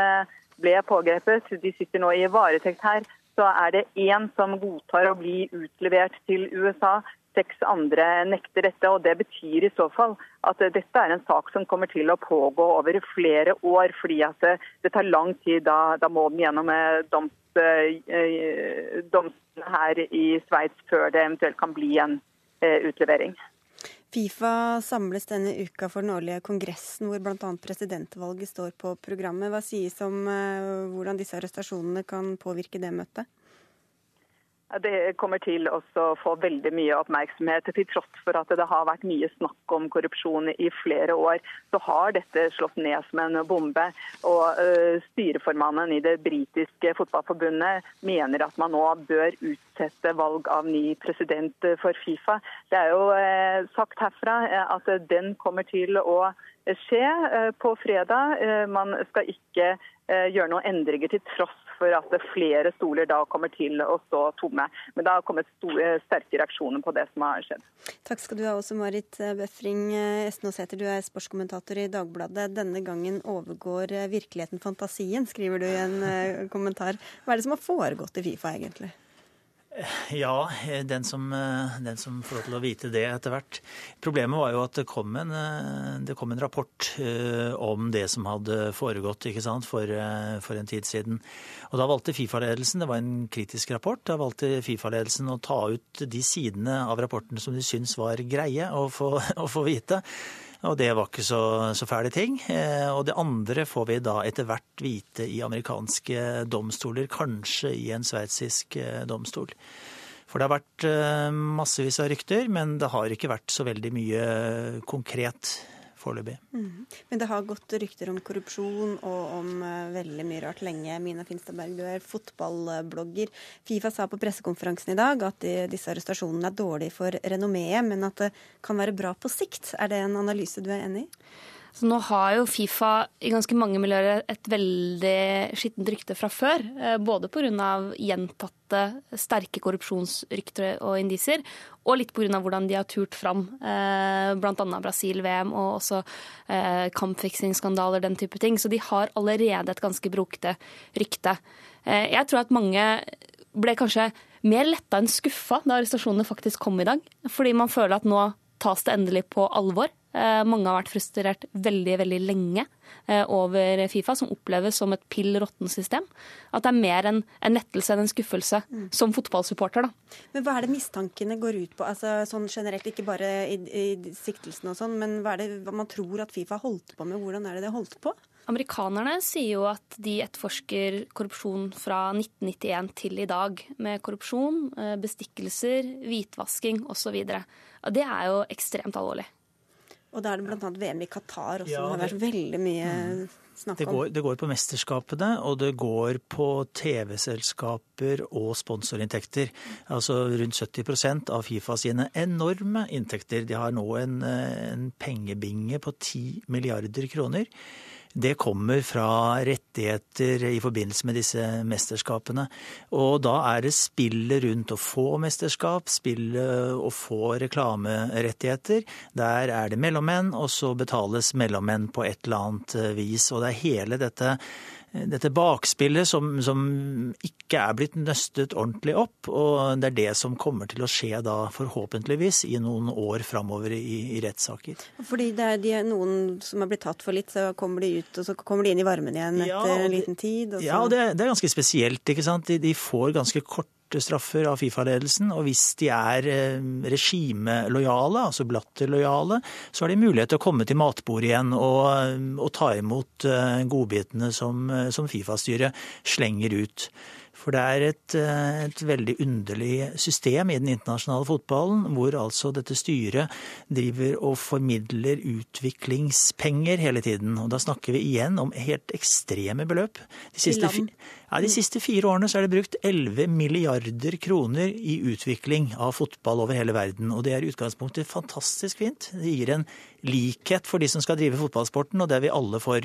ble pågrepet, de sitter nå i varetekt her, så er det én som godtar å bli utlevert til USA seks andre nekter dette. og Det betyr i så fall at dette er en sak som kommer til å pågå over flere år. fordi at det, det tar lang tid. Da, da må den gjennom eh, doms, eh, her i Sveits før det eventuelt kan bli en eh, utlevering. Fifa samles denne uka for den årlige kongressen hvor bl.a. presidentvalget står på programmet. Hva sies om hvordan disse arrestasjonene kan påvirke det møtet? Det kommer til å få veldig mye oppmerksomhet. Til tross for at det har vært mye snakk om korrupsjon i flere år, så har dette slått ned som en bombe. Og uh, Styreformannen i det britiske fotballforbundet mener at man nå bør utsette valg av ny president for Fifa. Det er jo uh, sagt herfra at den kommer til å skje på fredag. Man skal ikke gjøre noen endringer til tross for at flere stoler da kommer til å stå tomme. Men det har kommet store, sterke reaksjoner på det som har skjedd. Takk skal du ha også, Marit Befring Esnåsæter. Du er sportskommentator i Dagbladet. Denne gangen overgår virkeligheten fantasien, skriver du i en eh, kommentar. Hva er det som har foregått i Fifa, egentlig? Ja, den som, den som, får lov til å vite det etter hvert. Problemet var jo at det kom en, det kom en rapport eh, om det som hadde foregått for, eh, for, en tid siden. Og Da valgte Fifa-ledelsen, det var en kritisk rapport, da valgte Fifa-ledelsen å ta ut de sidene av rapporten som de syntes var greie å få, å få vite. Og det var ikke så, så fæle ting. Eh, og det andre får vi da etter hvert vite i amerikanske domstoler, kanskje i en sveitsisk eh, domstol. For det har vært eh, massevis av rykter, men det har ikke vært så veldig mye konkret foreløpig. Mm. Men det har gått rykter om korrupsjon og om uh, veldig mye rart lenge. Mina Finstadberg, du er fotballblogger. Fifa sa på pressekonferansen i dag at disse arrestasjonene er dårlige for renommeet, men at det kan være bra på sikt. Er det en analyse du er enig i? Så nå har jo Fifa i ganske mange miljøer et veldig skittent rykte fra før. Eh, både pga. gjentatte sterke korrupsjonsrykter og indisier, og litt pga. hvordan de har turt fram. Eh, Bl.a. Brasil-VM og også eh, kampfiksingsskandaler, den type ting. Så de har allerede et ganske brokete rykte. Jeg tror at mange ble kanskje mer letta enn skuffa da arrestasjonene faktisk kom i dag. Fordi man føler at nå tas det endelig på alvor. Eh, mange har vært frustrert veldig veldig lenge eh, over Fifa, som oppleves som et pill råttent system. At det er mer en, en lettelse enn en skuffelse mm. som fotballsupporter. da. Men Hva er det mistankene går ut på? Altså, sånn generelt, Ikke bare i, i siktelsen og sånn, men hva er det hva man tror at Fifa holdt på med? Hvordan er det det holdt på? Amerikanerne sier jo at de etterforsker korrupsjon fra 1991 til i dag. Med korrupsjon, eh, bestikkelser, hvitvasking osv. Det er jo ekstremt alvorlig. Og da er det bl.a. VM i Qatar også, ja, det har vært veldig mye mm. snakk om. Det går, det går på mesterskapene, og det går på TV-selskaper og sponsorinntekter. Altså rundt 70% av Fifa sine enorme inntekter. De har nå en, en pengebinge på 10 milliarder kroner det kommer fra rettigheter i forbindelse med disse mesterskapene. Og da er det spillet rundt å få mesterskap, spillet å få reklamerettigheter. Der er det mellommenn, og så betales mellommenn på et eller annet vis. Og det er hele dette dette bakspillet som, som, ikke er blitt nøstet ordentlig opp. Og det er det som kommer til å skje da, forhåpentligvis, i noen år framover i, i rettssaker. Fordi det er de, noen som har blitt tatt for litt, så kommer de ut, og så kommer de inn i varmen igjen etter ja, en liten tid? Og ja, og det, det, er ganske spesielt. ikke sant? De, de får ganske kort straffer av Fifa-ledelsen. Og hvis de er eh, regimelojale, altså Blatter-lojale, så har de mulighet til å komme til matbordet igjen og, eh, og ta imot eh, godbitene som, som Fifa-styret slenger ut. For det er et, et, veldig underlig system i den internasjonale fotballen, hvor altså dette styret driver og formidler utviklingspenger hele tiden. Og da snakker vi igjen om helt ekstreme beløp. De siste, ja, De siste fire årene så er det brukt 11 milliarder kroner i utvikling av fotball over hele verden. Og det er i utgangspunktet fantastisk fint. Det gir en likhet for de som skal drive fotballsporten, og det er vi alle for.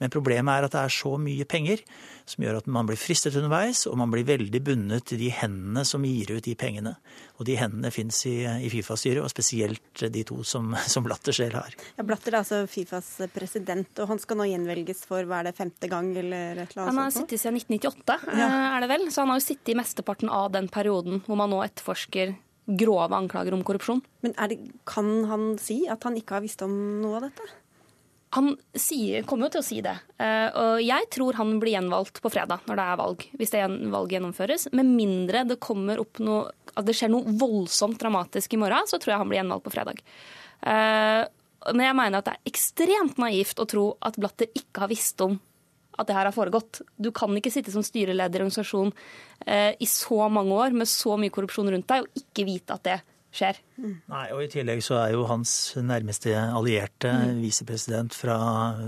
Men problemet er at det er så mye penger som gjør at man blir fristet underveis, og man blir veldig bundet til de hendene som gir ut de pengene. Og de hendene fins i, i Fifa-styret, og spesielt de to som, som Blatter selv har. Ja, Blatter er altså Fifas president, og han skal nå gjenvelges for hva er det, femte gang eller et eller annet? Han har sittet siden 1998, ja. Eh, er det vel. Så han har jo sittet i mesteparten av den perioden hvor man nå etterforsker grove anklager om korrupsjon. Men det, kan han si at han ikke har visst om noe av dette? Han sier, kommer jo til å si det. Eh, og jeg tror han blir gjenvalgt på fredag, når det er valg. Hvis det valget gjennomføres. Med mindre det kommer opp noe at det skjer noe voldsomt dramatisk i morgen, så tror jeg han blir gjenvalgt på fredag. Eh, men jeg mener at det er ekstremt naivt å tro at Blatter ikke har visst om at det her har foregått. Du kan ikke sitte som styreleder i organisasjon eh, i så mange år med så mye korrupsjon rundt deg og ikke vite at det skjer. Mm. Nei, og I tillegg så er jo hans nærmeste allierte mm. visepresident fra,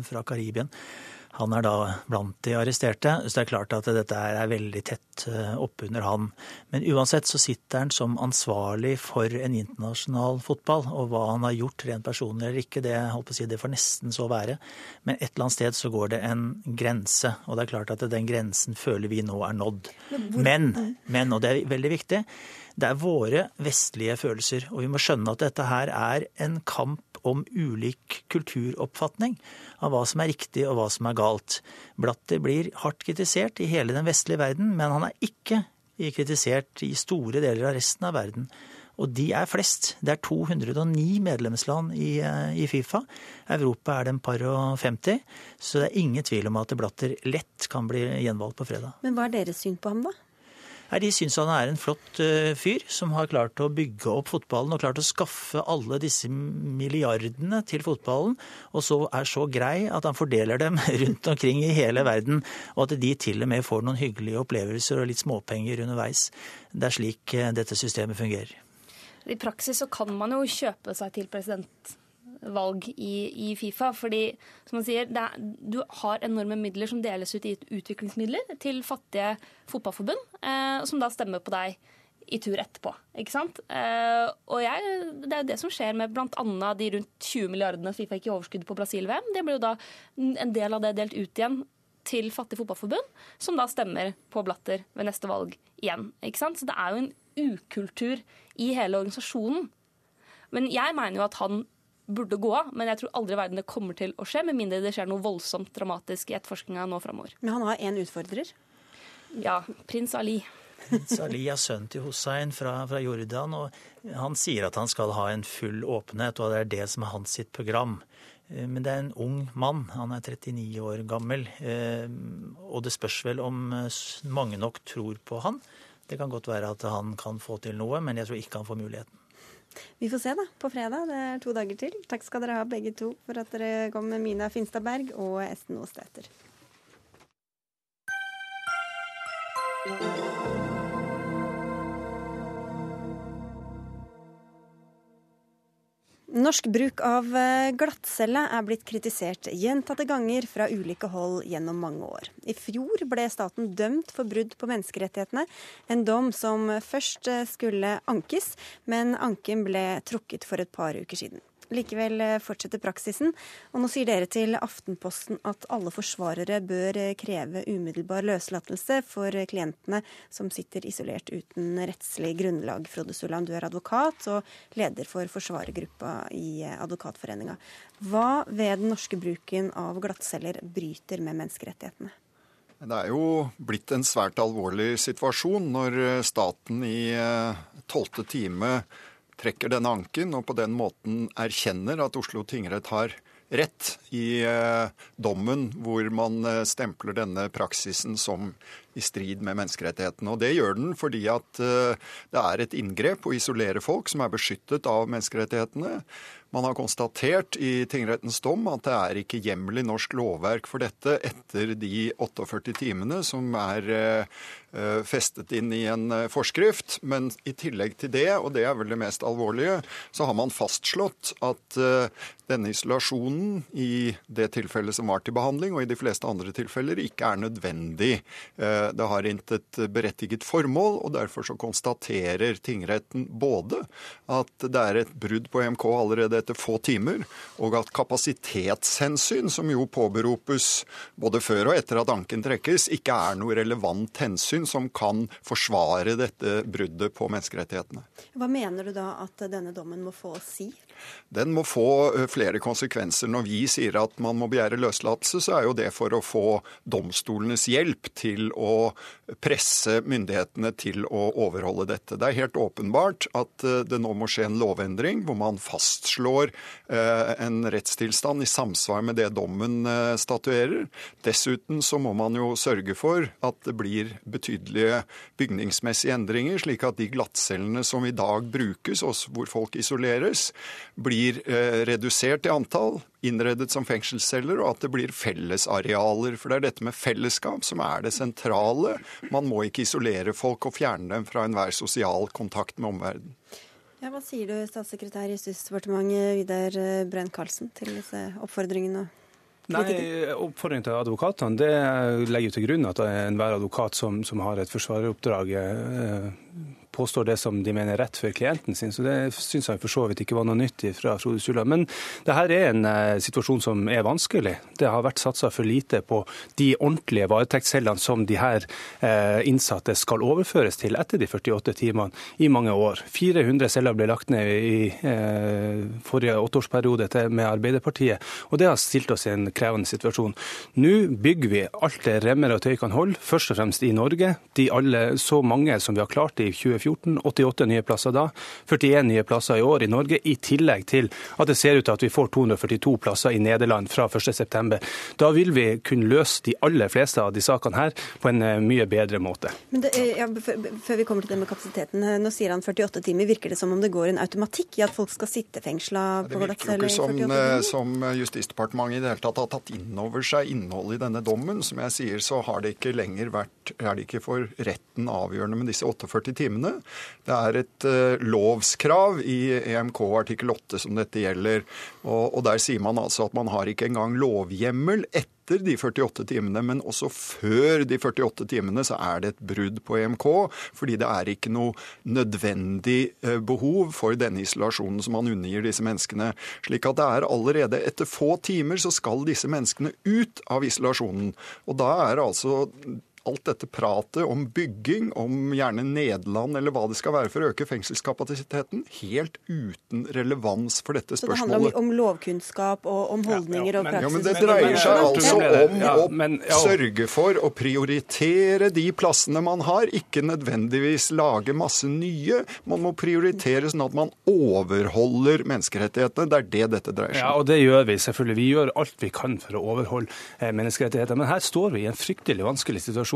fra Karibien han er da blant de arresterte, så det er klart at dette er veldig tett eh, oppunder han. Men uansett så sitter han som ansvarlig for en internasjonal fotball, og hva han har gjort rent personlig eller ikke, det, holdt på å si, det får nesten så være. Men et eller annet sted så går det en grense, og det er klart at den grensen føler vi nå er nådd. Men, men og det er veldig viktig, det er våre vestlige følelser, og vi må skjønne at dette her er en kamp om ulik kulturoppfatning av hva som er riktig og hva som er galt. Blatter blir hardt kritisert i hele den vestlige verden, men han er ikke kritisert i store deler av resten av verden. Og de er flest. Det er 209 medlemsland i, eh, i Fifa. Europa er det en par og 50, så det er ingen tvil om at Blatter lett kan bli gjenvalgt på fredag. Men hva er deres syn på ham, da? De syns han er en flott eh, fyr som har klart å bygge opp fotballen og klart å skaffe alle disse milliardene til fotballen, og så er så grei at han fordeler dem rundt omkring i hele verden, og at de til og med får noen hyggelige opplevelser og litt småpenger underveis. Det er slik eh, dette systemet fungerer. I praksis så kan man jo kjøpe seg til president valg i, i Fifa. fordi som man sier, er, du har enorme midler som deles ut i utviklingsmidler til fattige fotballforbund, eh, som da stemmer på deg i tur etterpå. ikke sant? Eh, og jeg, Det er jo det som skjer med bl.a. de rundt 20 milliardene Fifa gikk i overskudd på Brasil-VM. Det blir jo da en del av det delt ut igjen til fattige fotballforbund, som da stemmer på Blatter ved neste valg igjen. ikke sant? Så det er jo en ukultur i hele organisasjonen. Men jeg mener jo at han burde gå av, men jeg tror aldri i verden det kommer til å skje, med mindre det skjer noe voldsomt dramatisk i etterforskninga nå framover. Men han har én utfordrer? Ja, prins Ali. Prins Ali er sønnen til Hussein fra, fra, Jordan, og han sier at han skal ha en full åpenhet, og det er det som er hans sitt program. Eh, men det er en ung mann. Han er 39 år gammel. Eh, og det spørs vel om mange nok tror på han. Det kan godt være at han kan få til noe, men jeg tror ikke han får muligheten. Vi får se da, på fredag. Det er to dager til. Takk skal dere ha begge to for at dere kom med Mina Finstadberg og Esten Osteter. Norsk bruk av eh, glattcelle er blitt kritisert gjentatte ganger fra ulike hold gjennom mange år. I fjor ble staten dømt for brudd på menneskerettighetene, en dom som først eh, skulle ankes, men anken ble trukket for et par uker siden. Likevel eh, fortsetter praksisen, og nå sier dere til Aftenposten at alle forsvarere bør eh, kreve umiddelbar løslatelse for klientene som sitter isolert uten rettslig grunnlag. Frode Sulland, du er advokat og leder for forsvarergruppa i eh, Advokatforeninga. Hva ved den norske bruken av glattceller bryter med menneskerettighetene? Det er jo blitt en svært alvorlig situasjon når staten i tolvte time trekker denne anken, og på den måten erkjenner at Oslo tingrett har rett i eh, dommen hvor man eh, stempler denne praksisen som i strid med menneskerettighetene. Og Det gjør den fordi at eh, det er et inngrep å isolere folk som er beskyttet av menneskerettighetene. Man har konstatert i tingrettens dom at det er ikke hjemmel i norsk lovverk for dette etter de 48 timene som er festet inn i en eh, forskrift. Men i tillegg til det, og det er vel det mest alvorlige, så har man fastslått at eh, denne isolasjonen i det tilfellet som var til behandling, og i de fleste andre tilfeller, ikke er nødvendig. Det har intet berettiget formål, og derfor så konstaterer tingretten både at det er et brudd på EMK allerede etter få timer, og at kapasitetshensyn, som jo påberopes både før og etter at anken trekkes, ikke er noe relevant hensyn som kan forsvare dette bruddet på menneskerettighetene. Hva mener du da at denne dommen må få å si? Den må få flere konsekvenser. Når vi sier at man må begjære løslatelse, så er jo det for å få domstolenes hjelp til å presse myndighetene til å overholde dette. Det er helt åpenbart at det nå må skje en lovendring hvor man fastslår eh, en rettstilstand i samsvar med det dommen eh, statuerer. Dessuten så må man jo sørge for at det blir betydelige bygningsmessige endringer, slik at de glattcellene som i dag brukes, og hvor folk isoleres, blir eh, redusert i antall, innredet som fengselsceller, og at det blir fellesarealer. For det er dette med fellesskap som er det sentrale. Man må ikke isolere folk og fjerne dem fra enhver sosial kontakt med omverdenen. Ja, hva sier du, statssekretær i Justisdepartementet Vidar eh, Brein Karlsen, til disse oppfordringene? Nei, Oppfordringen til advokatene det legger til grunn at enhver advokat som, som har et forsvareroppdrag, eh, påstår det som de mener er rett for klienten sin. Så det syns jeg for så vidt ikke var noe nytt fra Frode Sula. Men det her er en eh, situasjon som er vanskelig. Det har vært satsa for lite på de ordentlige varetektscellene som de her eh, innsatte skal overføres til etter de 48 timene i mange år. 400 celler ble lagt ned i eh, forrige åtteårsperiode med Arbeiderpartiet, og det har stilt oss i en krevende situasjon. Nå bygger vi alt det remmer og tøy kan holde, først og fremst i Norge. De alle, så mange som vi har klart i 2014 2014. 88 nye plasser da. 41 nye plasser i år i Norge, i tillegg til at det ser ut til at vi får 242 plasser i Nederland fra 1.9. Da vil vi kunne løse de aller fleste av de sakene her på en eh, mye bedre måte. Men det, ja, Før vi kommer til det med kapasiteten. Eh, nå sier han 48 timer. Virker det som om det går en automatikk i at folk skal sitte fengsla på glattcelle 48 timer? Det virker jo ikke som Justisdepartementet i det hele tatt har tatt inn over seg innholdet i denne dommen. Som jeg sier, så har det ikke lenger vært, er det ikke for retten avgjørende med disse 48 timene. Det er et uh, lovskrav i EMK artikkel 8 som dette gjelder. Og, og, der sier man altså at man har ikke engang lovhjemmel etter de 48 timene, men også før de 48 timene så er det et brudd på EMK, fordi det er ikke noe nødvendig uh, behov for denne isolasjonen som man undergir disse menneskene. Slik at det er allerede etter få timer så skal disse menneskene ut av isolasjonen. Og da er altså alt dette pratet om bygging, om gjerne Nederland eller hva det skal være for å øke fengselskapasiteten, helt uten relevans for dette spørsmålet. Så det handler om, om lovkunnskap og om holdninger og praksis? Ja, men Det dreier seg altså om Ja, å men- ja. sørge for å prioritere de plassene man har, ikke nødvendigvis lage masse nye. Man må prioritere sånn at man overholder menneskerettighetene. Det er det dette dreier seg om. Ja, og det gjør vi selvfølgelig. Vi gjør alt vi kan for å overholde menneskerettighetene, menneskerettigheter. Men her står vi i en fryktelig vanskelig situasjon.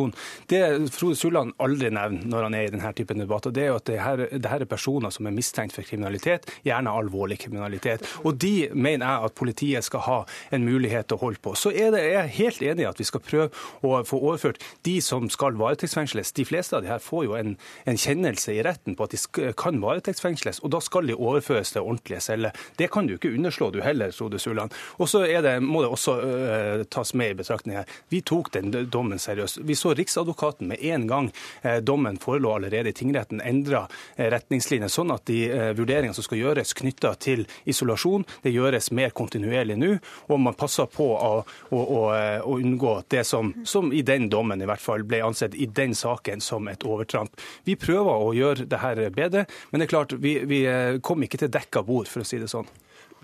Det Frode Sulland aldri nevner når han er i denne typen debatter, det er jo at det her, det her er personer som er mistenkt for kriminalitet, gjerne alvorlig kriminalitet. Og de mener jeg at politiet skal ha en mulighet til å holde på. Så er det, jeg er helt enig i at vi skal prøve å få overført de som skal varetektsfengsles. De fleste av de her får jo en, en kjennelse i retten på at de kan varetektsfengsles, og da skal de overføres til ordentlige celler. Det kan du ikke underslå du heller, Frode Sulland. Og så må det også uh, tas med i betraktning her. Vi tok den dommen seriøst. Vi så Riksadvokaten med en gang eh, dommen forelå allerede i tingretten, endra eh, retningslinjer, sånn at de eh, vurderingene som skal gjøres knytta til isolasjon, det gjøres mer kontinuerlig nå, og man passer på å, å, å, å unngå det som, som i den dommen i hvert fall ble ansett i den saken som et overtramp. Vi prøver å gjøre det her bedre, men det er klart, vi, vi kom ikke til dekka bord, for å si det sånn.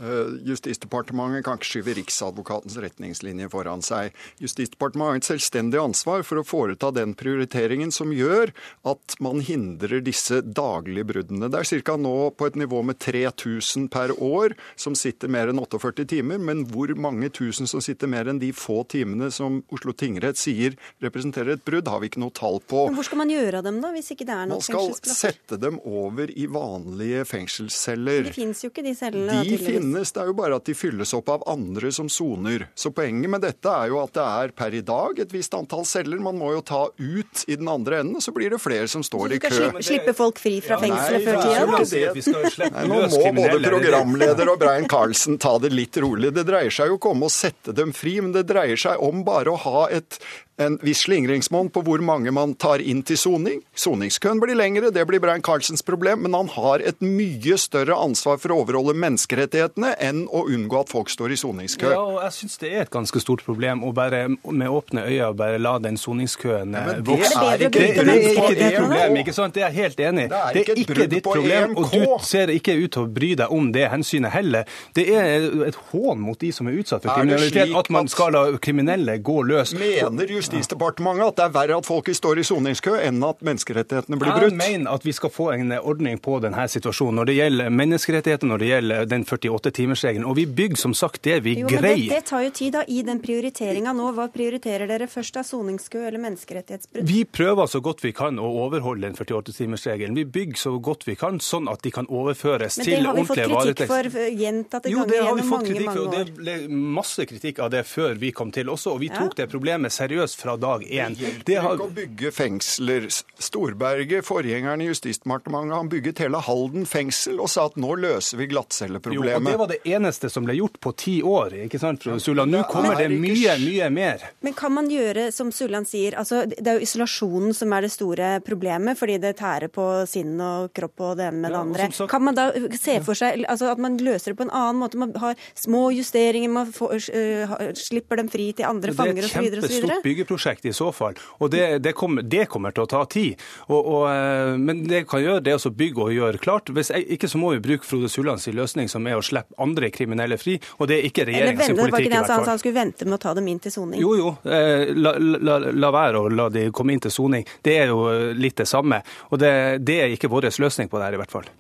Eh, Justisdepartementet kan ikke skyve Riksadvokatens retningslinjer foran seg. Justisdepartementet har et selvstendig ansvar for å foreta den prioriteringen som gjør at man hindrer disse daglige bruddene. Det er ca. nå på et nivå med 3000 per år som sitter mer enn 48 timer, men hvor mange tusen som sitter mer enn de få timene som Oslo tingrett sier representerer et brudd, har vi ikke noe tall på. Men hvor skal man gjøre av dem, da, hvis ikke det er Man skal sette dem over i vanlige fengselsceller. De fins jo ikke, de cellene. De. Finnes, det er jo bare at de fylles opp av andre som soner. Så poenget med dette er jo at det er per i dag et visst antall celler man må jo ta ut i den andre enden, og så blir det flere som står i i Så kø. skal slippe folk fri fra fengselet før tida? Nei, nå må både er programleder og Brein Carlsen ta det litt rolig. Det dreier seg jo ikke om å sette dem fri, men det dreier seg om bare å ha et, en viss slingringsmonn på hvor mange man tar inn til soning. Soningskøen blir lengre, det blir Brein Carlsens problem, men han har et mye større ansvar for å overholde menneskerettighetene enn å unngå at folk står i soningskø. Ja, og jeg syns det er et ganske stort problem å bare med åpne øyne bare la den soningskøen Ja, eh, det er Det, ikke det, et er ikke ditt problem, ikke sant? Det er jeg helt enig i. Det er Det ikke ditt problem, og du ser ikke ut til å bry deg om det hensynet heller. Det er et hån mot de som er utsatt for det kriminalitet, at man skal la kriminelle gå løs. Mener Justisdepartementet at det er verre at folk står i soningskø enn at menneskerettighetene blir brutt? Jeg mener at vi skal få en ordning på denne situasjonen når det gjelder menneskerettigheter, når det gjelder den 48-timersregelen. Og vi bygger som sagt det vi Jo, men det, greier. det tar jo tid da, i den prioriteringa nå. Hva prioriterer dere først av soningskø eller menneskerettighetsbrudd? Vi prøver så godt vi kan å overholde den 48-timersregelen. Vi bygger så godt vi kan, sånn at de kan overføres Men det har vi fått kritikk for gjentatte Jo, det ganger har vi gjennom fått mange, kritikk for, mange og år. det ble masse kritikk av det før vi kom til også, og vi Ja. det problemet seriøst fra dag én. Det hjelper hjelper har... ikke å bygge fengsler. Storberget, forgjengeren i Justisdepartementet, han bygget hele Halden fengsel og sa at nå løser vi glattcelleproblemet. Jo, og det var det eneste som ble gjort på ti år, ikke sant, fru Sula? Nå kommer det mye, mye mer. Men kan man gjøre som Sulland sier, altså det er jo isolasjonen som er det store problemet, fordi det tærer på sinn og kropp og det ene med det andre. Ja, sagt- Kan man da se for seg altså at man løser det på en annen måte? Man har små justeringer, man får, uh, slipper dem fri til andre Det er fanger et osv. kjempestort byggeprosjekt i så fall, og det, det, kommer, det kommer til å ta tid. Og, og, eh, men det kan gjøre det å bygge og gjøre klart. Hvis ikke så må vi bruke Frode Sullands løsning, som er å slippe andre kriminelle fri. Og det er ikke Eller regjeringens vente, det var politikk. ikke det han sa, han sa han skulle vente med å ta dem inn til soning. Jo, jo. Eh, la, la, la være å la de komme inn til soning. Det er jo litt det samme. Og det, det er ikke vår løsning på det her, i hvert fall.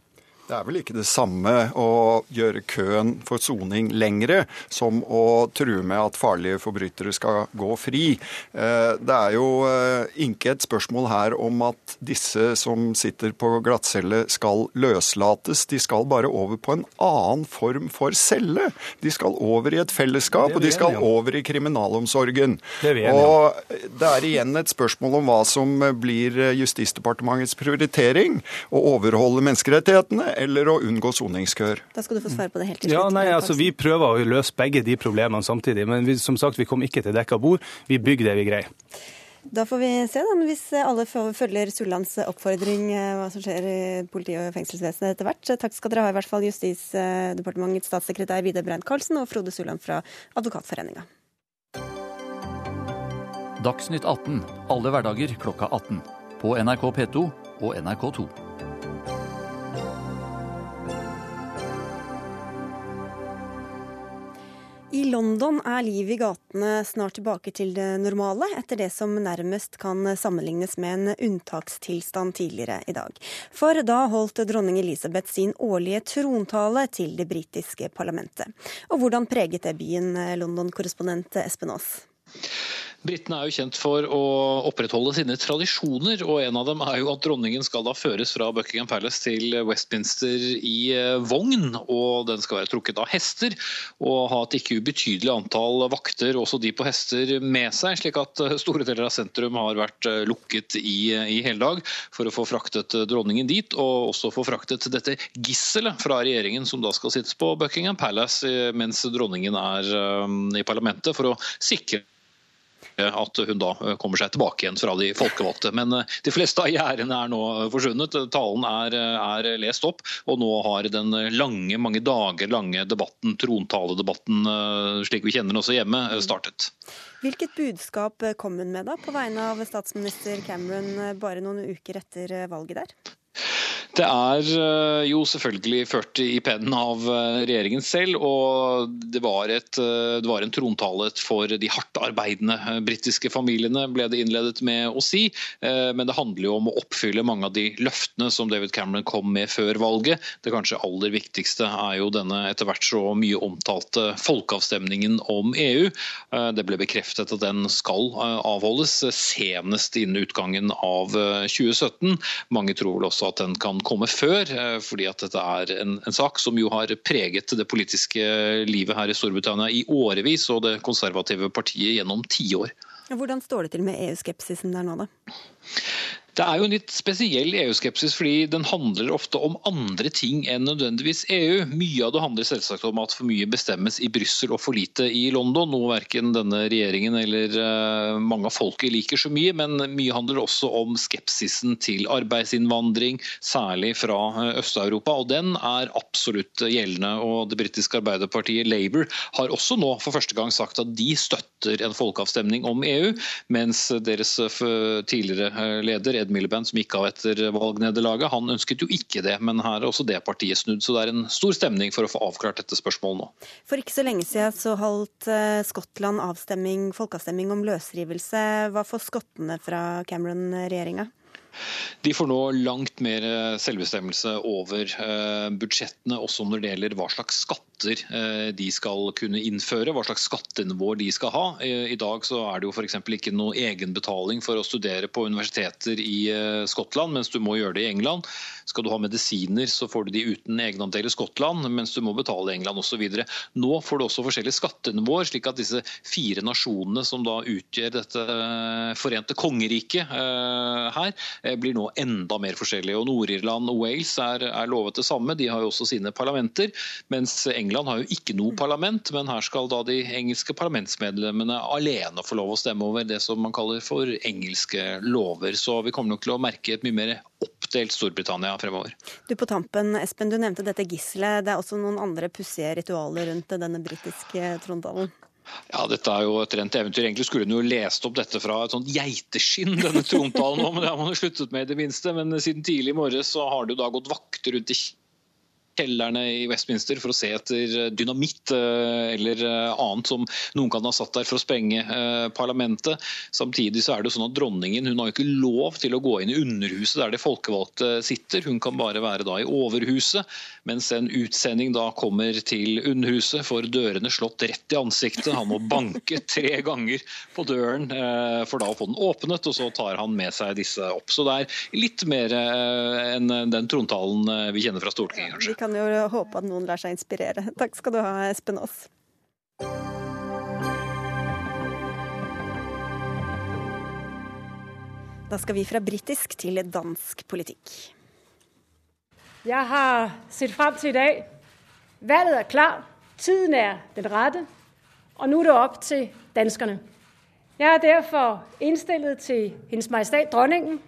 Det er vel ikke det samme å gjøre køen for soning lengre som å true med at farlige forbrytere skal gå fri. Eh, Det er jo eh, ikke et spørsmål her om at disse som sitter på glattcelle skal løslates. De skal bare over på en annen form for celle. De skal over i et fellesskap, og de skal over i kriminalomsorgen. Det. Og det er igjen et spørsmål om hva som blir Justisdepartementets prioritering. Å overholde menneskerettighetene eller å unngå soningskøer. Da skal du få svare på det helt til Ja, nei, altså Vi prøver å løse begge de problemene samtidig. Men vi, som sagt, vi kom ikke til dekka bord. Vi bygger det vi greier. Da får vi se, da, hvis alle følger Sullands oppfordring, eh, hva som skjer i politi- og fengselsvesenet etter hvert. Takk skal dere ha, i hvert fall Justisdepartementets statssekretær Vidar Brein Karlsen og Frode Sulland fra Advokatforeninga. Dagsnytt 18 alle hverdager klokka 18. På NRK P2 og NRK2. London er livet i gatene snart tilbake til det normale, etter det som nærmest kan sammenlignes med en unntakstilstand tidligere i dag. For da holdt dronning Elisabeth sin årlige trontale til det britiske parlamentet. Og hvordan preget det byen, London-korrespondent Espen Aas? Britene er jo kjent for å opprettholde sine tradisjoner, og en av dem er jo at dronningen skal da føres fra Buckingham Palace til Westminster i eh, vogn. og Den skal være trukket av hester og ha et ikke ubetydelig antall vakter, også de på hester, med seg. Slik at eh, store deler av sentrum har vært eh, lukket i, i hele dag for å få fraktet dronningen dit, og også få fraktet dette gisselet fra regjeringen som da skal sittes på Buckingham Palace mens dronningen er i parlamentet, for å sikre at hun da eh, kommer seg tilbake igjen fra de folkevalgte. Men eh, de fleste av gjerdene er nå forsvunnet. Talen er, eh, er, lest opp, og nå har den lange, mange dager lange debatten, trontaledebatten slik vi kjenner den også hjemme, startet. Hvilket budskap kom hun med da, på vegne av statsminister Cameron bare noen uker etter valget der? Det er eh, jo selvfølgelig ført i pennen av eh, regjeringen selv, og det var, et, eh, det var en trontale for de hardt arbeidende britiske familiene, ble det innledet med å si. Men det handler jo om å oppfylle mange av de løftene som David Cameron kom med før valget. Det kanskje aller viktigste er jo denne etter hvert så mye omtalte folkeavstemningen om EU. Det ble bekreftet at den skal avholdes senest innen utgangen av 2017. Mange tror vel også at den kan komme før, eh, fordi at dette er en, en, sak som jo har preget det politiske livet her i Storbritannia i årevis, og det konservative partiet gjennom tiår. Hvordan står det til med EU-skepsisen der nå, da? Det er jo en litt spesiell EU-skepsis, fordi den handler ofte om andre ting enn nødvendigvis EU. Mye av det handler selvsagt om at for mye bestemmes i Brussel og for lite i London, noe verken denne regjeringen eller uh, mange av folket liker så mye. Men mye handler også om skepsisen til arbeidsinnvandring, særlig fra uh, Øst-Europa. Og den er absolutt gjeldende. Og det britiske arbeiderpartiet Labour har også nå for første gang sagt at de støtter en folkeavstemning om EU, mens deres uh, tidligere leder Ed Miliband, som gikk av etter valgnederlaget, han ønsket jo ikke det. Men her er også det partiet snudd, så det er en stor stemning for å få avklart dette spørsmålet nå. For ikke så lenge siden så holdt eh, Skottland avstemming, folkeavstemning om løsrivelse. Hva får skottene fra Cameron-regjeringa? De får nå langt mer eh, selvbestemmelse over eh, budsjettene, også når det gjelder hva slags skatter eh, de skal kunne innføre, hva slags skattenivåer de skal ha. I dag så er det jo f.eks. ikke noe egenbetaling for å studere på universiteter i Skottland, mens du må gjøre det i England. Skal du ha medisiner, så får du de uten egenandel i Skottland, mens du må betale i England osv. Nå får du også forskjellige skattenivåer, slik at disse fire nasjonene som da utgjør dette forente kongeriket her, blir nå enda mer forskjellige. Og Nord-Irland og Wales er, er, lovet det samme, de har jo også sine parlamenter. Mens England har jo ikke noe parlament, men her skal da de engelske parlamentsmedlemmene alene få lov å stemme over det som man kaller for engelske lover. Så vi kommer nok til å merke et mye mer oppdelt Storbritannia fremover. Du på tampen, Espen, du nevnte dette gisselet. Det er også noen andre pussige ritualer rundt denne britiske trontalen? Ja, dette er jo et rent eventyr. Egentlig skulle hun jo lest opp dette fra et sånt geiteskinn, denne trontalen, men det har man jo sluttet med i det minste. Men siden tidlig i morges så har det jo da gått vakter rundt i kjellerne i Westminster for å se etter dynamitt eh, eller eh, annet som noen kan ha satt der for å sprenge eh, parlamentet. Samtidig så er det sånn at dronningen hun har jo ikke lov til å gå inn i underhuset der de folkevalgte sitter. Hun kan bare være da i overhuset, mens en utsending da kommer til underhuset, får dørene slått rett i ansiktet. Han må banke tre ganger på døren for da å få den åpnet, og så tar han med seg disse opp. Så det er litt mer enn den trontalen vi kjenner fra Stortinget, kanskje kan jo håpe at noen lar seg inspirere. Takk skal du ha, Espen Aas. Da skal vi fra britisk til dansk politikk. Jeg har sett frem til i dag. Valget er klart, tiden er den rette, og nå er det opp til danskerne. Jeg er derfor innstillet til Hennes Majestat Dronningen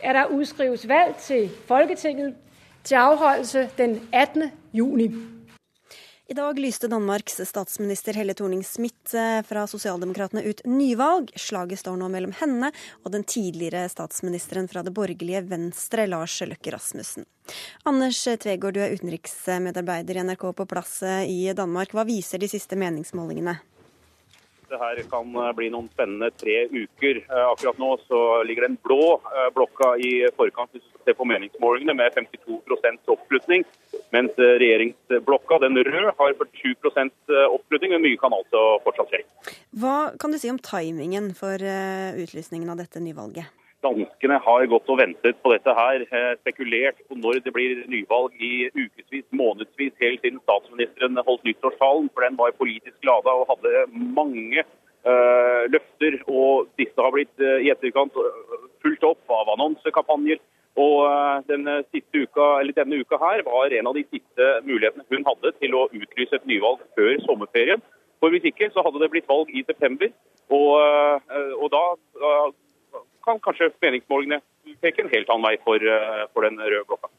at der utskrives valg til Folketinget til avholdelse den 18. juni. I dag lyste Danmarks statsminister Helle Thorning-Smith eh, fra Sosialdemokratene ut nyvalg. Slaget står nå mellom henne og den tidligere statsministeren fra det borgerlige Venstre, Lars Løkke Rasmussen. Anders Tvegård, du er utenriksmedarbeider i NRK på plass eh, i Danmark. Hva viser de siste meningsmålingene? Det her kan eh, bli noen spennende tre uker. Akkurat nå så ligger den blå blokka i forkant hvis du ser på meningsmålingene med 52% oppslutning. Mens eh, regjeringsblokka, den røde, har 47 eh, oppslutning, men mye kan altså fortsatt skje. Hva kan du si om timingen for eh, utlysningen av dette nyvalget? Danskene har gått og ventet på dette her, spekulert på når det blir nyvalg i ukevis, månedsvis, helt siden statsministeren holdt nyttårstalen. For den var politisk lada og hadde mange uh, løfter. Og disse har blitt uh, i etterkant fulgt opp av annonsekampanjer og eh, denne, uka, denne uka her var en av de siste mulighetene hun hadde til å utlyse et nyvalg før sommerferien. For Hvis ikke så hadde det blitt valg i september, og, eh, og da kan kanskje meningsmålingene peke en helt annen vei for, eh, for, den røde blokka.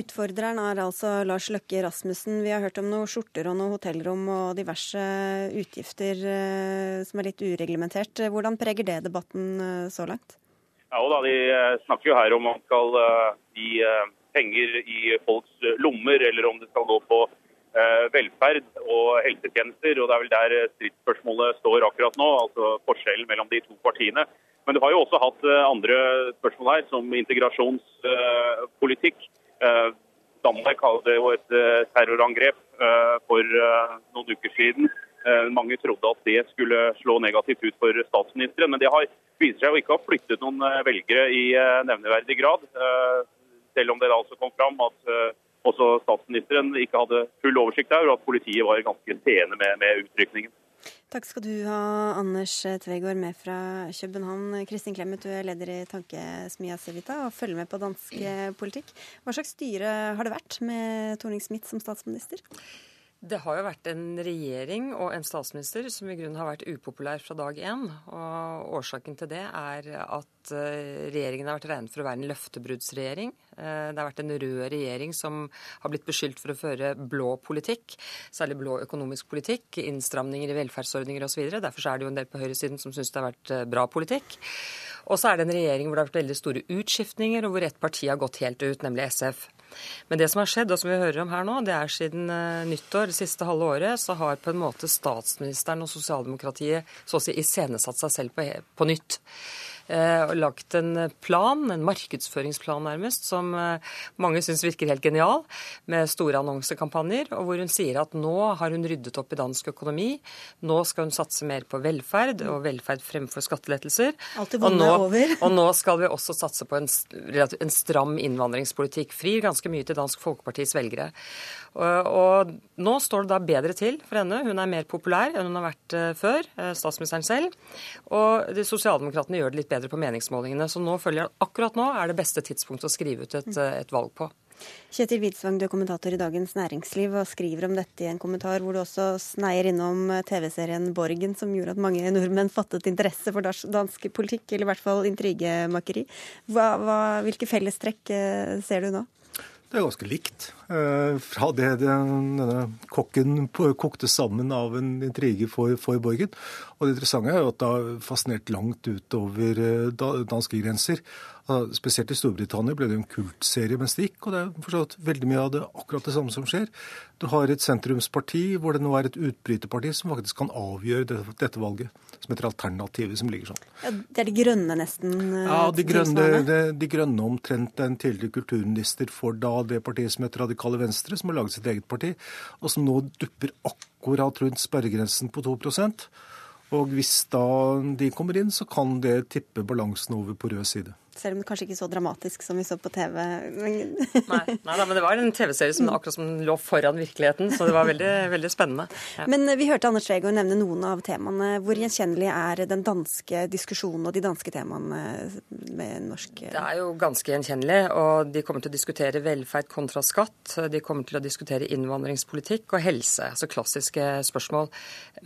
Utfordreren er altså Lars Løkke Rasmussen. Vi har hørt om noen skjorter og noen hotellrom og diverse utgifter som er litt ureglementert. Hvordan preger det debatten så langt? Ja, og da, De eh, snakker jo her om man skal eh, gi eh, penger i folks lommer, eller om det skal gå på velferd og helsetjenester. og Det er vel der stridsspørsmålet står akkurat nå, altså forskjellen mellom de to partiene. Men du har jo også hatt andre spørsmål her, som integrasjonspolitikk. Danmark hadde jo et terrorangrep for noen uker siden. Mange trodde at det skulle slå negativt ut for statsministeren, men det har viser seg å ikke ha flyttet noen eh, velgere i eh, nevneverdig grad. Eh, selv om det da altså kom fram at også statsministeren ikke hadde full oversikt der, og at politiet var ganske sene med, med utrykningen. Takk skal du ha, Anders Tvegård, med fra København. Kristin Clemet, du er leder i tankesmia Civita og følger med på dansk politikk. Hva slags styre har det vært med Thorning-Smith som statsminister? Det har jo vært en regjering og en statsminister som i grunnen har vært upopulær fra dag én. Og årsaken til det er at eh, regjeringen har vært regnet for å være en løftebruddsregjering. Eh, det har vært en rød regjering som har blitt beskyldt for å føre blå politikk, særlig blå økonomisk politikk, innstramninger i velferdsordninger osv. Derfor er det jo en del på høyresiden som syns det har vært eh, bra politikk. Og så er det en regjering hvor det har vært veldig store utskiftninger, og hvor ett parti har gått helt ut, nemlig SF. Men det som har skjedd, og som vi hører om her nå, det er siden uh, nyttår, det siste halve året, så har på en måte statsministeren og sosialdemokratiet så å si iscenesatt seg selv på, på nytt. Eh, og lagt en plan, en markedsføringsplan nærmest, som eh, mange syns virker helt genial, med store annonsekampanjer, og hvor hun sier at nå har hun ryddet opp i dansk økonomi, nå skal hun satse mer på velferd, og velferd fremfor skattelettelser. Alt det vonde er over. og nå skal vi også satse på en, en stram innvandringspolitikk. Frir ganske mye til Dansk Folkepartis velgere. Og, og, nå står det da bedre til for henne. Hun er mer populær enn hun har vært uh, før, statsministeren selv. Og de sosialdemokratene gjør det litt bedre på meningsmålingene. Så nå følger jeg akkurat nå er det beste tidspunktet å skrive ut et, uh, et valg på. Kjetil Widsvang, du er kommentator i Dagens Næringsliv og skriver om dette i en kommentar hvor du også sneier innom TV-serien Borgen, som gjorde at mange nordmenn fattet interesse for dansk politikk, eller i hvert fall intrigemakeri. Hva, hva, hvilke fellestrekk ser du nå? Det er ganske likt. Eh, fra det denne kokken kokte sammen av en intrige for, for Borgen. Og det interessante er jo at det har fascinert langt utover eh, danske grenser. Spesielt i Storbritannia ble det en kultserie mens det gikk, og det er forstått veldig mye av det akkurat det samme som skjer. Du har et sentrumsparti hvor det nå er et utbryterparti som faktisk kan avgjøre dette, dette valget, som heter Alternativet, som ligger sånn. Ja, det er de grønne, nesten? Eh, ja, de grønne, de, de grønne omtrent en tidligere kulturminister for da det partiet som heter Radikale Venstre, som har laget sitt eget parti, og som nå dupper akkurat rundt sperregrensen på 2% og hvis da de kommer inn, så kan det tippe balansen over på rød side. Selv om det kanskje ikke så dramatisk som vi så på TV. nei, nei men det var en TV-serie som akkurat som lå foran virkeligheten, så det var veldig, veldig spennende. Ja. Men eh, vi hørte Anders Tvegård nevne noen av temaene. Hvor gjenkjennelig er den danske diskusjonen og de danske temaene med norsk Det er jo ganske gjenkjennelig, og de kommer til å diskutere velferd kontra skatt. De kommer til å diskutere innvandringspolitikk og helse, altså klassiske spørsmål.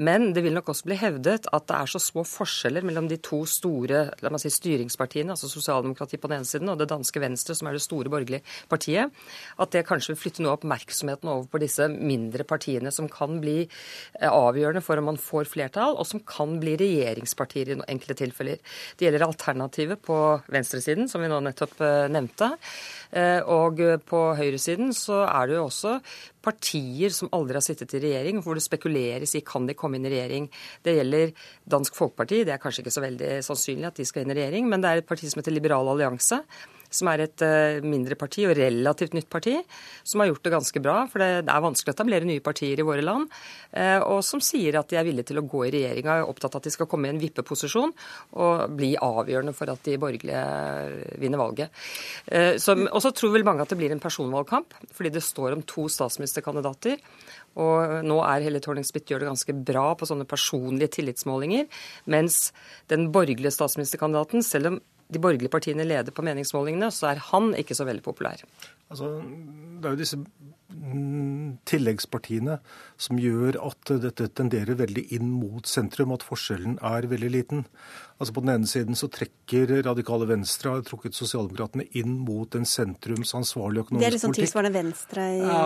Men det vil nok også bli hevdet at det er så små forskjeller mellom de to store la meg si, styringspartiene, altså sosial sosialdemokrati på den ene siden og det danske Venstre, som er det store borgerlige partiet, at det kanskje vil flytte noe av oppmerksomheten over på disse mindre partiene, som kan bli eh, avgjørende for om man får flertall, og som kan bli regjeringspartier i enkelte tilfeller. Det gjelder alternativet på venstresiden, som vi nå nettopp eh, nevnte. Eh, og på høyresiden så er det jo også partier som aldri har sittet i regjering, hvor det spekuleres i kan de komme inn i regjering. Det gjelder Dansk Folkeparti, det er kanskje ikke så veldig sannsynlig at de skal inn i regjering, men det er et parti som heter Liberal allianse, som er et uh, mindre parti og relativt nytt parti, som har gjort det ganske bra. For det, er vanskelig å etablere nye partier i våre land. Uh, og som sier at de er villige til å gå i regjeringa og er opptatt av at de skal komme i en vippeposisjon og bli avgjørende for at de borgerlige vinner valget. Og så tror vel mange at det blir en personvalgkamp, fordi det står om to statsministerkandidater. Og nå er Helle Thorning-Smith gjør det ganske bra på sånne personlige tillitsmålinger, mens den borgerlige statsministerkandidaten, selv om de borgerlige partiene leder på meningsmålingene, så er han ikke så veldig populær. Altså, det er jo disse tilleggspartiene som gjør at dette tenderer veldig inn mot sentrum, at forskjellen er veldig liten. Altså På den ene siden så trekker radikale Venstre har trukket Sosialdemokratene inn mot en sentrumsansvarlig økonomisk politikk. Det er liksom tilsvarende Venstre i ja,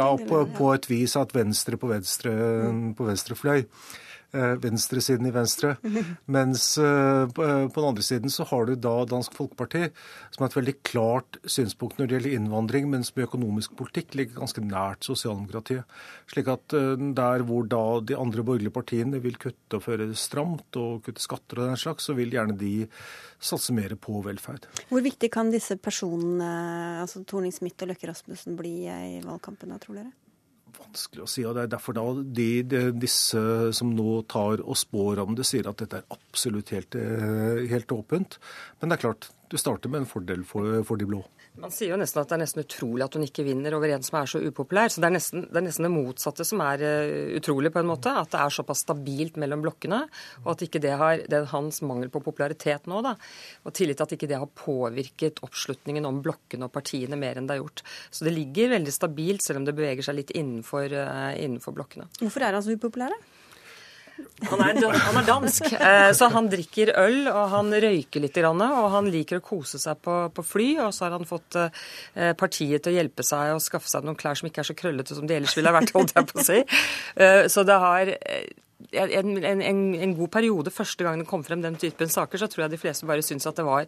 ja, på, på, et vis at Venstre på venstre, mm. på venstre fløy. Eh, venstresiden i Venstre. Mens eh, på den andre siden så har du da Dansk Folkeparti, som har et veldig klart synspunkt når det gjelder innvandring, mens i økonomisk politikk ligger ganske nært sosialdemokratiet. Slik at eh, der hvor da de andre borgerlige partiene vil kutte og føre stramt og kutte skatter og den slags, så vil gjerne de satse mer på velferd. Hvor viktig kan disse personene, altså Torning Smith og Løkke Rasmussen, bli i valgkampen da, tror dere? Vanskelig å si. og Det er derfor da de, de, disse som nå tar og spår om det, sier at dette er absolutt helt, eh, helt åpent. Men det er klart, du starter med en fordel for, for de blå. Man sier jo nesten at det er nesten utrolig at hun ikke vinner over en som er så upopulær. Så det er nesten det, er nesten det motsatte som er uh, utrolig, på en måte. At det er såpass stabilt mellom blokkene. Og at ikke det har det er hans mangel på popularitet nå, da, og tillit til at ikke det har påvirket oppslutningen om blokkene og partiene mer enn det har gjort. Så det ligger veldig stabilt, selv om det beveger seg litt innenfor, uh, innenfor blokkene. Hvorfor er han så upopulær? Han er, han er, dansk, eh, så han drikker øl og han røyker litt. Og han liker å kose seg på, på fly. Og så har han fått eh, partiet til å hjelpe seg å skaffe seg noen klær som ikke er så krøllete som de ellers ville ha vært. holdt jeg på å si. Eh, så det har en, en, en, god periode første gang det kom frem den typen saker, så tror jeg de fleste bare syntes at det var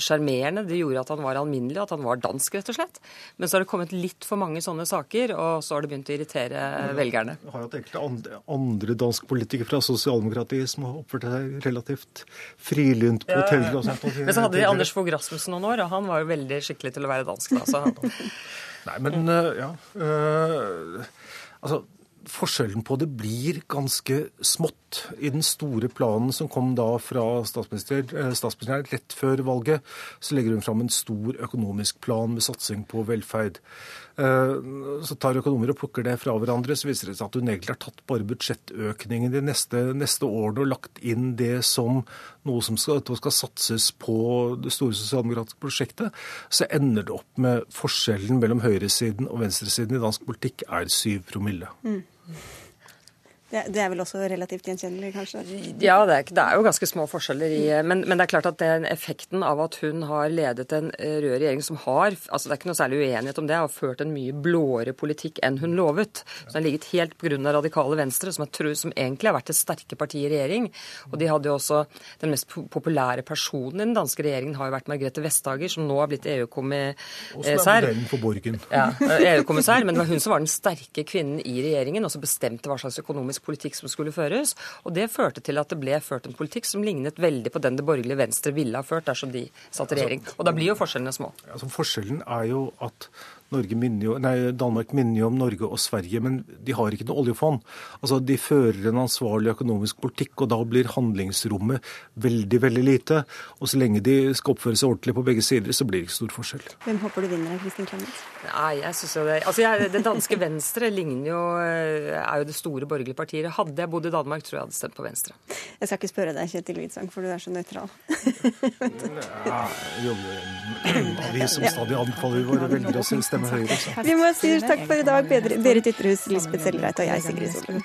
sjarmerende. Det gjorde at han var alminnelig, at han var dansk, rett og slett. Men så har det kommet litt for mange sånne saker, og så har det begynt å irritere velgerne. Jeg har hatt enkelte andre, danske politikere fra sosialdemokratiet som har oppført seg relativt frilynt på hoteller og sånt. Men så hadde de Anders Fogh Rasmussen noen år, og han var jo veldig skikkelig til å være dansk da. Så. Nei, men uh, ja. Uh, altså forskjellen på det blir ganske smått. I den store planen som kom da fra statsminister, eh, statsministeren rett før valget, så legger hun fram en stor økonomisk plan med satsing på velferd. Eh, så tar økonomer og plukker det fra hverandre, så viser det seg at hun egentlig har tatt bare budsjettøkningen de neste, neste årene og lagt inn det som noe som skal, skal satses på det store sosialdemokratiske prosjektet. Så ender det opp med forskjellen mellom høyresiden og venstresiden i dansk politikk er syv promille. Mm. Det, det, er vel også relativt gjenkjennelig, kanskje? Ja, det er, det er jo ganske små forskjeller i men, men, det er klart at den effekten av at hun har ledet en eh, rød regjering som har altså Det er ikke noe særlig uenighet om det, har ført en mye blåere politikk enn hun lovet. Så den har ligget helt pga. radikale Venstre, som, tror, som, egentlig har vært det sterke partiet i regjering. Og de hadde jo også Den mest populære personen i den danske regjeringen har jo vært Margrethe Vestager, som nå har blitt EU-kommissær. Er for Borgen. Ja, EU-kommissær. Men det var hun som var den sterke kvinnen i regjeringen, og som bestemte hva slags økonomisk økonomisk politikk som skulle føres. Og det førte til at det ble ført en politikk som lignet veldig på den det borgerlige Venstre ville ha ført dersom de satt i regjering. Og da blir jo forskjellene små. Altså, forskjellen er jo at minner jo, nei, Danmark minner jo om Norge og Sverige, men de har ikke noe oljefond. Altså, De fører en ansvarlig økonomisk politikk, og da blir handlingsrommet veldig veldig lite. Og så lenge de skal oppføre seg ordentlig på begge sider, så blir det ikke stor forskjell. Hvem håper du vinner, Kristin Clemet? Nei, jeg synes jo det Altså, jeg, Det danske Venstre ligner jo, eh, er jo det store borgerlige partiet. Hadde jeg bodd i Danmark, tror jeg hadde stemt på Venstre. Jeg skal ikke spørre deg, Kjetil Widsang, for du er så nøytral. ja, vi som stadig anbefaler våre velgere å stemme stemme Høyre. Så. Vi må si takk for i dag, Berit Ytterhus, Lisbeth Sellereit og jeg, Sigrid Solund.